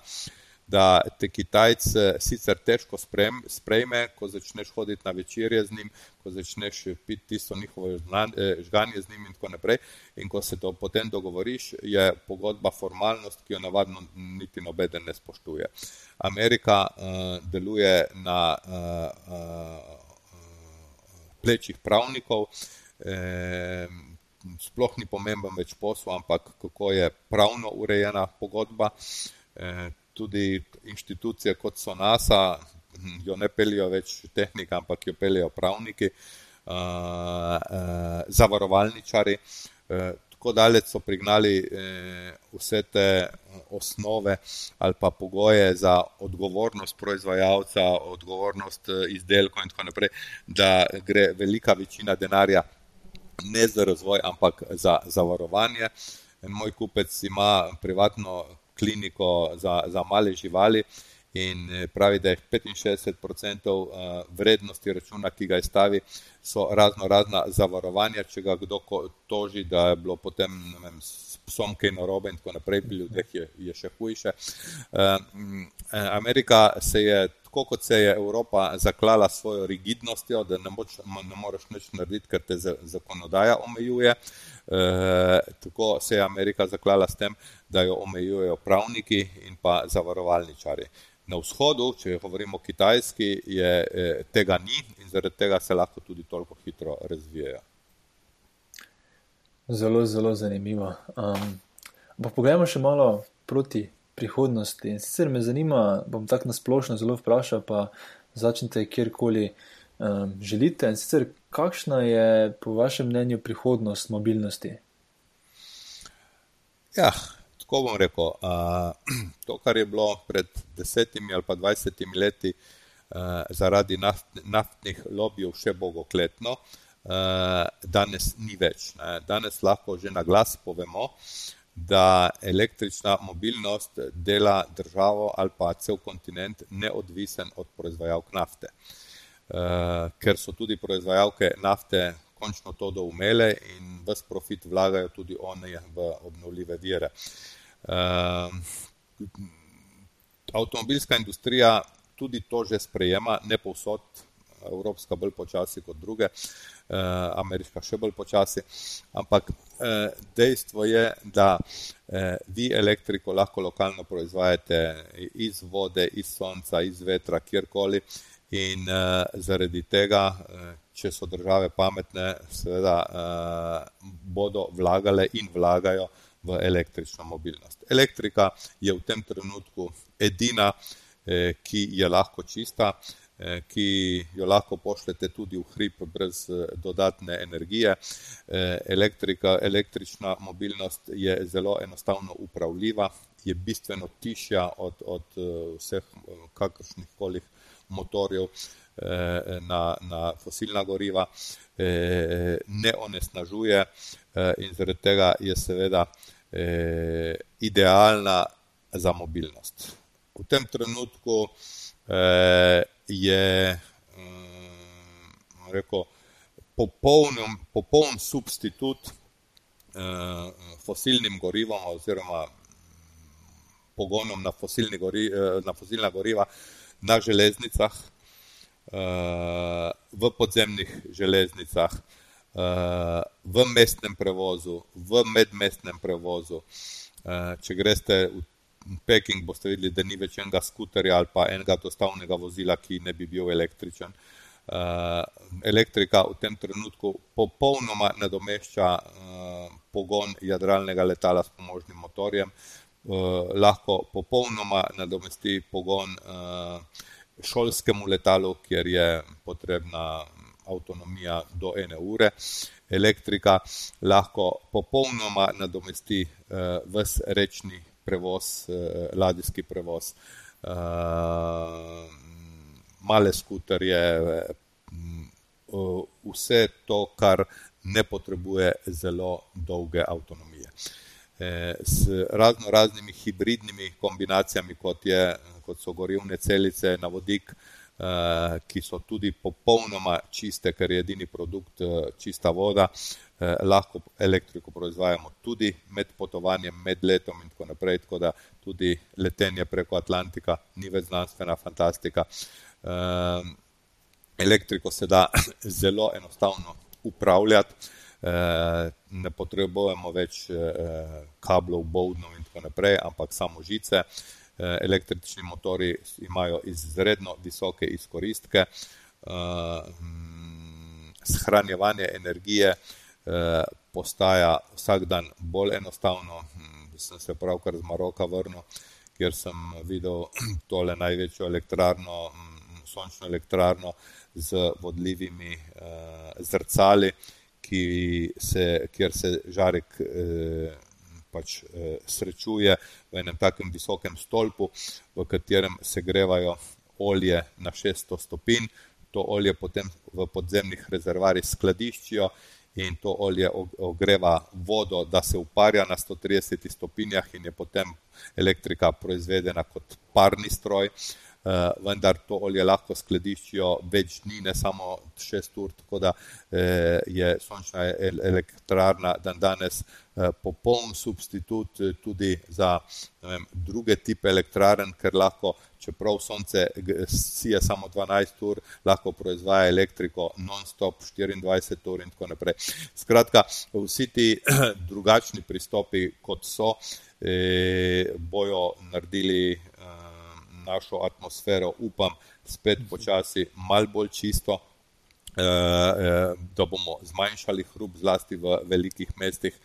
da te Kitajce sicer težko sprem, sprejme, ko začneš hoditi na večerje z njim, ko začneš piti tisto njihovo eh, žganje z njim in tako naprej. In ko se to potem dogovoriš, je pogodba formalnost, ki jo navadno niti nobeden ne spoštuje. Amerika uh, deluje na uh, uh, plečih pravnikov. Eh, sploh ni pomemben več posel, ampak kako je pravno urejena pogodba. Eh, tudi inštitucije kot so NASA, jo ne pelijo več tehnika, ampak jo pelijo pravniki, uh, uh, zavarovalničari. Tako daleč so prignali vse te osnove ali pa pogoje za odgovornost proizvajalca, odgovornost izdelkov in tako naprej, da gre velika večina denarja ne za razvoj, ampak za zavarovanje. Moj kupec ima privatno kliniko za, za male živali in eh, pravi, da je 65% eh, vrednosti računa, ki ga je stavi, so razno razna zavarovanja, če ga kdo toži, da je bilo potem vem, s psom kaj narobe in tako naprej, pri ljudeh je, je še hujše. Eh, Amerika se je tako kot se je Evropa zaklala s svojo rigidnostjo, da ne, moč, ne moreš nič narediti, ker te zakonodaja omejuje, e, tako se je Amerika zaklala s tem, da jo omejujejo pravniki in pa zavarovalničari. Na vzhodu, če govorimo o Kitajski, je, tega ni in zaradi tega se lahko tudi toliko hitro razvijajo. Zelo, zelo zanimivo. Um, pa poglejmo še malo proti prihodnosti. In sicer me zanima, bom tako nasplošno zelo vprašal, pa začnite kjerkoli um, želite. In sicer, kakšna je po vašem mnenju prihodnost mobilnosti? Ja, tako bom rekel. Uh, <clears throat> to, kar je bilo pred desetimi ali pa dvajsetimi leti uh, zaradi naft, naftnih lobijev še bogokletno, uh, danes ni več. Ne. Danes lahko že na glas povemo, da električna mobilnost dela državo ali pa cel kontinent neodvisen od proizvajalk nafte. Uh, ker so tudi proizvajalke nafte končno to doumele in ves profit vlagajo tudi one v obnovljive vire. Uh, avtomobilska industrija tudi to že sprejema, ne povsod, evropska bolj počasi kot druge, uh, ameriška še bolj počasi, ampak Eh, dejstvo je, da eh, vi elektriko lahko lokalno proizvajate iz vode, iz sonca, iz vetra, kjerkoli in eh, zaradi tega, če so države pametne, seveda bodo vlagale in vlagajo v električno mobilnost. Elektrika je v tem trenutku edina, ki je lahko čista, Eh, ki jo lahko pošljete tudi v hrib brez eh, dodatne energije. Eh, elektrika, električna mobilnost je zelo enostavno upravljiva, je bistveno tišja od, od vseh kakršnih koli motorjev na, na fosilna goriva, ne onesnažuje in zaradi tega je seveda idealna za mobilnost. V tem trenutku je rekel, popoln, popoln substitut fosilnim gorivom oziroma pogonom na, gori, eh, na fosilna goriva na železnicah, eh, v podzemnih železnicah, eh, v mestnem prevozu, v medmestnem prevozu. Če greste v Peking, boste videli, da ni več enega skuterja ali pa enega dostavnega vozila, ki ne bi bil električen. Elektrika v tem trenutku popolnoma nadomešča pogon jadralnega letala s pomožnim motorjem, Eh, lahko popolnoma nadomesti pogon eh, šolskemu letalu, kjer je potrebna avtonomija do ene ure. Elektrika lahko popolnoma nadomesti eh, ves rečni prevoz, ladijski prevoz, male skuterje, vse to, kar ne potrebuje zelo dolge avtonomije s razno raznimi hibridnimi kombinacijami, kot, je, kot so gorivne celice na vodik, eh, ki so tudi popolnoma čiste, ker je edini produkt eh, čista voda. Eh, lahko elektriko proizvajamo tudi med potovanjem, med letom in tako naprej, tako da tudi letenje preko Atlantika ni več znanstvena fantastika. Elektriko se da <clears throat> zelo enostavno upravljati. Eh, ne potrebujemo več eh, kablov, bovnov in tako naprej, ampak samo žice. Eh, električni motori imajo izredno visoke izkoristke, shranjevanje energije postaja vsak dan bolj enostavno. Hm, sem se pravkar z Maroka vrnil, kjer sem videl <clears throat> tole največjo elektrarno, hm, sončno elektrarno z vodljivimi zrcali se, kjer se žarek eh, pač, eh, srečuje v enem takem visokem stolpu, v katerem se grevajo olje na 600 stopinj. To olje potem v podzemnih rezervarjih skladiščijo in to olje ogreva vodo, da se uparja na 130 stopinjah in je potem elektrika proizvedena kot parni stroj. Eh, vendar to olje lahko skladiščijo več dni, ne samo šest ur, tako da eh, je sončna elektrarna dan danes eh, popoln substitut tudi za vem, druge tipe elektrarn, ker lahko, čeprav sonce sije samo 12 ur, lahko proizvaja elektriko non-stop 24 ur in tako naprej. Skratka, vsi ti <clears throat> drugačni pristopi, kot so, bojo naredili našo atmosfero, upam, spet počasi, malo bolj čisto, eh, da bomo zmanjšali hrup, zlasti v velikih mestih.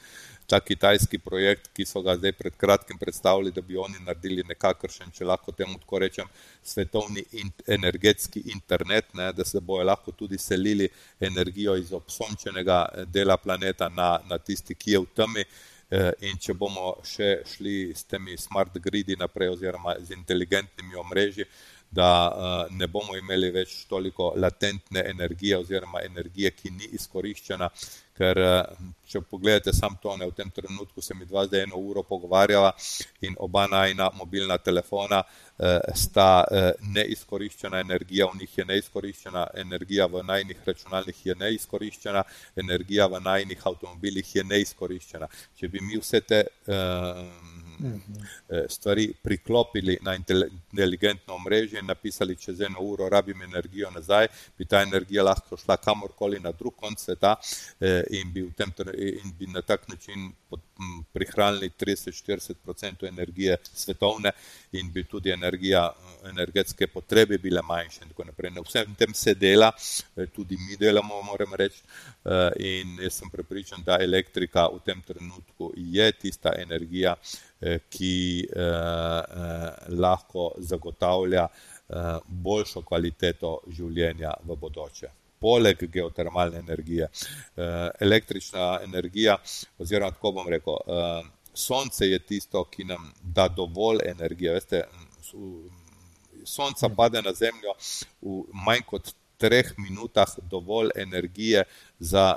Ta kitajski projekt, ki so ga zdaj pred kratkim predstavili, da bi oni naredili nekakšen, če lahko temu tako rečem, svetovni in energetski internet, ne, da se bojo lahko tudi selili energijo iz obsončenega eh, dela planeta na, na tisti, ki je v temi. Eh, in če bomo še šli s temi smart gridi naprej, oziroma z inteligentnimi omrežji, da eh, ne bomo imeli več toliko latentne energije, oziroma energije, ki ni izkoriščena, ker eh, če pogledate sam to, ne, v tem trenutku se mi dva zdaj eno uro pogovarjava in oba najna mobilna telefona eh, sta eh, neizkoriščena energija, v njih je neizkoriščena energija, v najnih računalnih je neizkoriščena energija, v najnih avtomobilih je neizkoriščena. Če bi mi vse te eh, stvari priklopili na inteligentno mrežje in napisali, čez eno uro rabim energijo nazaj, bi ta energija lahko šla kamorkoli na drug konc sveta eh, in bi, tem, in bi na tak način prihranili 30-40% energije svetovne in bi tudi energija, energetske potrebe bile manjše in tako naprej. Na vsem tem se dela, eh, tudi mi delamo, moram reči, in jaz sem prepričan, da elektrika v tem trenutku je tista energija, Eh, ki eh, eh, lahko zagotavlja boljšo kvaliteto življenja v bodoče. Poleg geotermalne energije, električna energija, oziroma tako bom rekel, sonce je tisto, ki nam da dovolj energije. Veste, sonca pade na zemljo v manj kot treh minutah dovolj energije za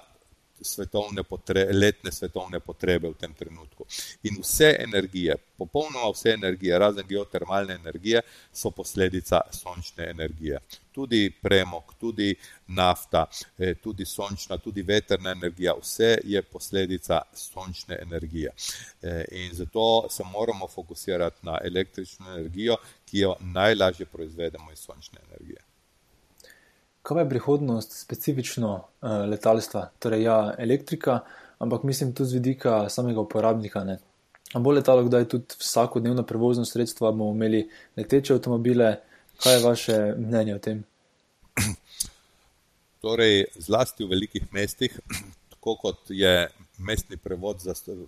svetovne potrebe, letne svetovne potrebe v tem trenutku. In vse energije, popolnoma vse energije, razen geotermalne energije, so posledica sončne energije. Tudi premog, tudi nafta, eh, tudi sončna, tudi veterna energija, vse je posledica sončne energije. Eh, in zato se moramo fokusirati na električno energijo, ki jo najlažje proizvedemo iz sončne energije. Kaj je prihodnost specifično uh, letalstva, torej ja, elektrika, ampak mislim tudi z vidika samega uporabnika. Ne? A bo letalo kdaj tudi vsakodnevno prevozno sredstvo, bomo imeli leteče avtomobile? Kaj je vaše mnenje o tem? <clears throat> Torej, zlasti v velikih mestih, <clears throat> tako kot je mestni prevoz,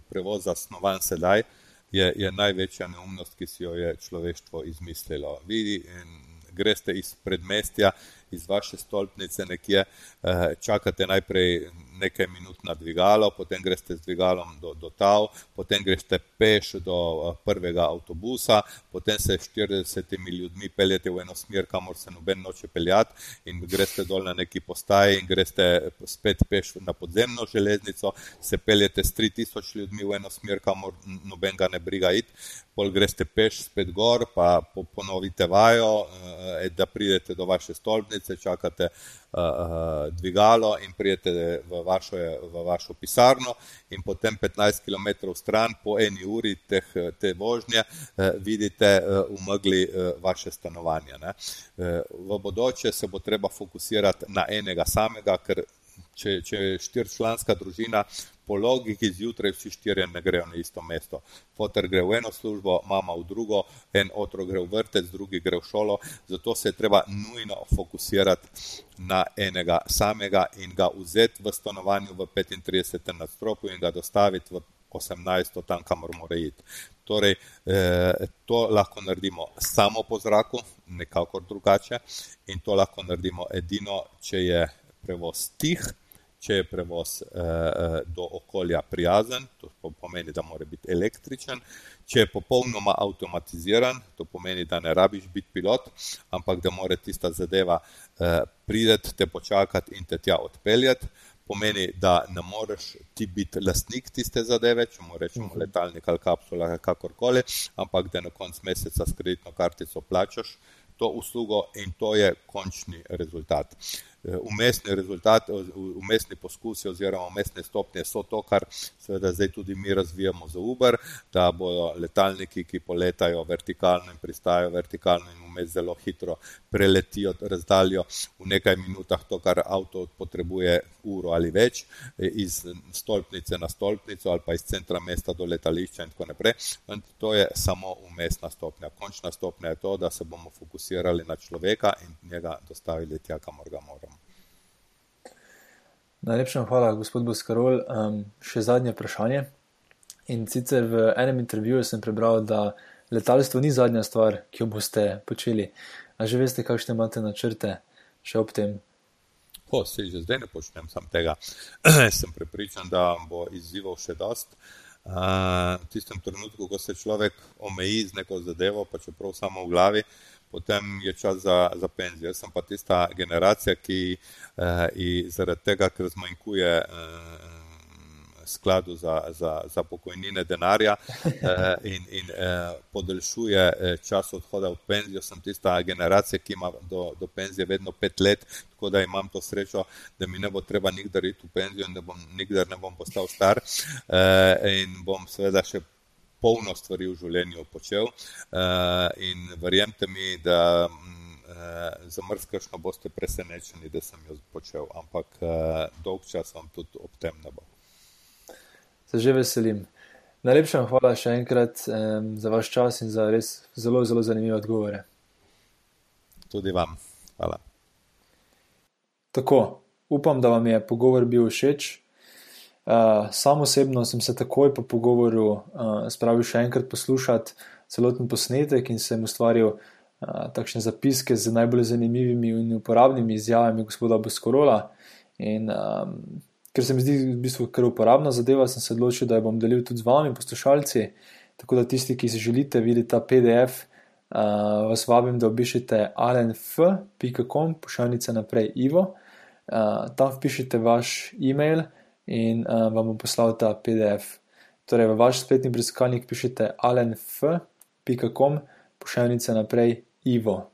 prevoz zasnovan sedaj, je, je največja neumnost, ki si jo je človeštvo izmislilo. In greste iz predmestja, iz vaše stolpnice nekje, eh, čakate najprej nekaj minut na dvigalo, potem greste z dvigalom do, do Tav, potem greste peš do eh, prvega avtobusa, potem se s 40 ljudmi peljete v eno smer, kamor se noben noče peljati in greste dol na neki postaji in greste spet peš na podzemno železnico, se peljete s 3000 ljudmi v eno smer, kamor noben ga ne briga iti, pol greste peš spet gor, pa ponovite vajo, eh, da pridete do vaše stolpnice, čakate uh, dvigalo in prijete v vašo, v vašo pisarno in potem 15 km stran po eni uri teh, te vožnje uh, vidite uh, v megli uh, vaše stanovanje. Ne. Uh, v bodoče se bo treba fokusirati na enega samega, ker če, če je štirčlanska družina, po logiki zjutraj vsi štirje ne grejo na isto mesto. Fotor gre v eno službo, mama v drugo, en otrok gre v vrtec, drugi gre v šolo, zato se je treba nujno fokusirati na enega samega in ga vzeti v stanovanju v 35. nadstropju in ga dostaviti v 18. tam, kamor mora iti. Torej, eh, to lahko naredimo samo po zraku, nekako drugače, in to lahko naredimo edino, če je prevoz tih, če je prevoz eh, eh, do okolja prijazen, to pomeni, da mora biti električen, če je popolnoma avtomatiziran, to pomeni, da ne rabiš biti pilot, ampak da mora tista zadeva eh, prideti, te počakati in te tja odpeljati. Pomeni, da ne moreš ti biti lastnik tiste zadeve, če mu rečemo mhm. letalnik ali kapsula, kakorkoli, ampak da na koncu meseca s kreditno kartico plačaš to uslugo in to je končni rezultat. Uh, umestni rezultat, umestni poskusi oziroma umestne stopnje so to, kar seveda zdaj tudi mi razvijamo za Uber, da bodo letalniki, ki poletajo vertikalno in pristajajo vertikalno in vmes zelo hitro preletijo razdaljo v nekaj minutah, to, kar avto potrebuje uro ali več, iz stolpnice na stolpnico ali pa iz centra mesta do letališča in tako naprej. In to je samo umestna stopnja. Končna stopnja je to, da se bomo fokusirali na človeka in njega dostavili tja, kamor ga moramo. Najlepša hvala, gospod Boskarol. Um, še zadnje vprašanje. In sicer v enem intervjuju sem prebral, da letalstvo ni zadnja stvar, ki jo boste počeli. A že veste, kakšne imate načrte še ob tem? Po, se že zdaj ne počnem sam tega. <clears throat> sem prepričan, da bo izzivov še dost. Uh, v tistem trenutku, ko se človek omeji z neko zadevo, pa čeprav samo v glavi, potem je čas za, za penzijo. Jaz sem pa tista generacija, ki eh, zaradi tega, ker zmanjkuje eh, skladu za, za, za pokojnine denarja eh, in, in eh, podaljšuje eh, čas odhoda v penzijo, sem tista generacija, ki ima do, do penzije vedno pet let, tako da imam to srečo, da mi ne bo treba nikdar iti v penzijo in da bom nikdar ne bom postal star eh, in bom seveda še polno stvari v življenju počel uh, in verjemite mi, da uh, za mrzkašno boste presenečeni, da sem jo počel, ampak uh, dolg čas vam tudi ob tem ne bo. Se že veselim. Najlepša hvala še enkrat um, za vaš čas in za res zelo, zelo zanimive odgovore. Tudi vam. Hvala. Tako, upam, da vam je pogovor bil všeč. Uh, sam osebno sem se takoj po pogovoru uh, spravil še enkrat poslušati celoten posnetek in sem ustvaril uh, takšne zapiske z najbolj zanimivimi in uporabnimi izjavami gospoda Boskorola. In um, ker se mi zdi v bistvu kar uporabna zadeva, sem se odločil, da jo bom delil tudi z vami, poslušalci. Tako da tisti, ki si želite videti ta PDF, uh, vas vabim, da obišete alenf.com, pošiljnica naprej Ivo. Uh, tam vpišite vaš e-mail in uh, vam bom poslal ta PDF. Torej, v vaš spletni briskalnik pišete alenf.com, pošiljnica naprej Ivo.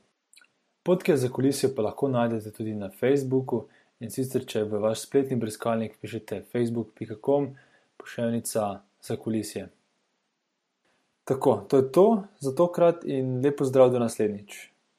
Podke za kulisijo pa lahko najdete tudi na Facebooku in sicer, če v vaš spletni briskalnik pišete facebook.com, pošiljnica za kulisije. Tako, to je to za tokrat in lepo zdrav do naslednjič.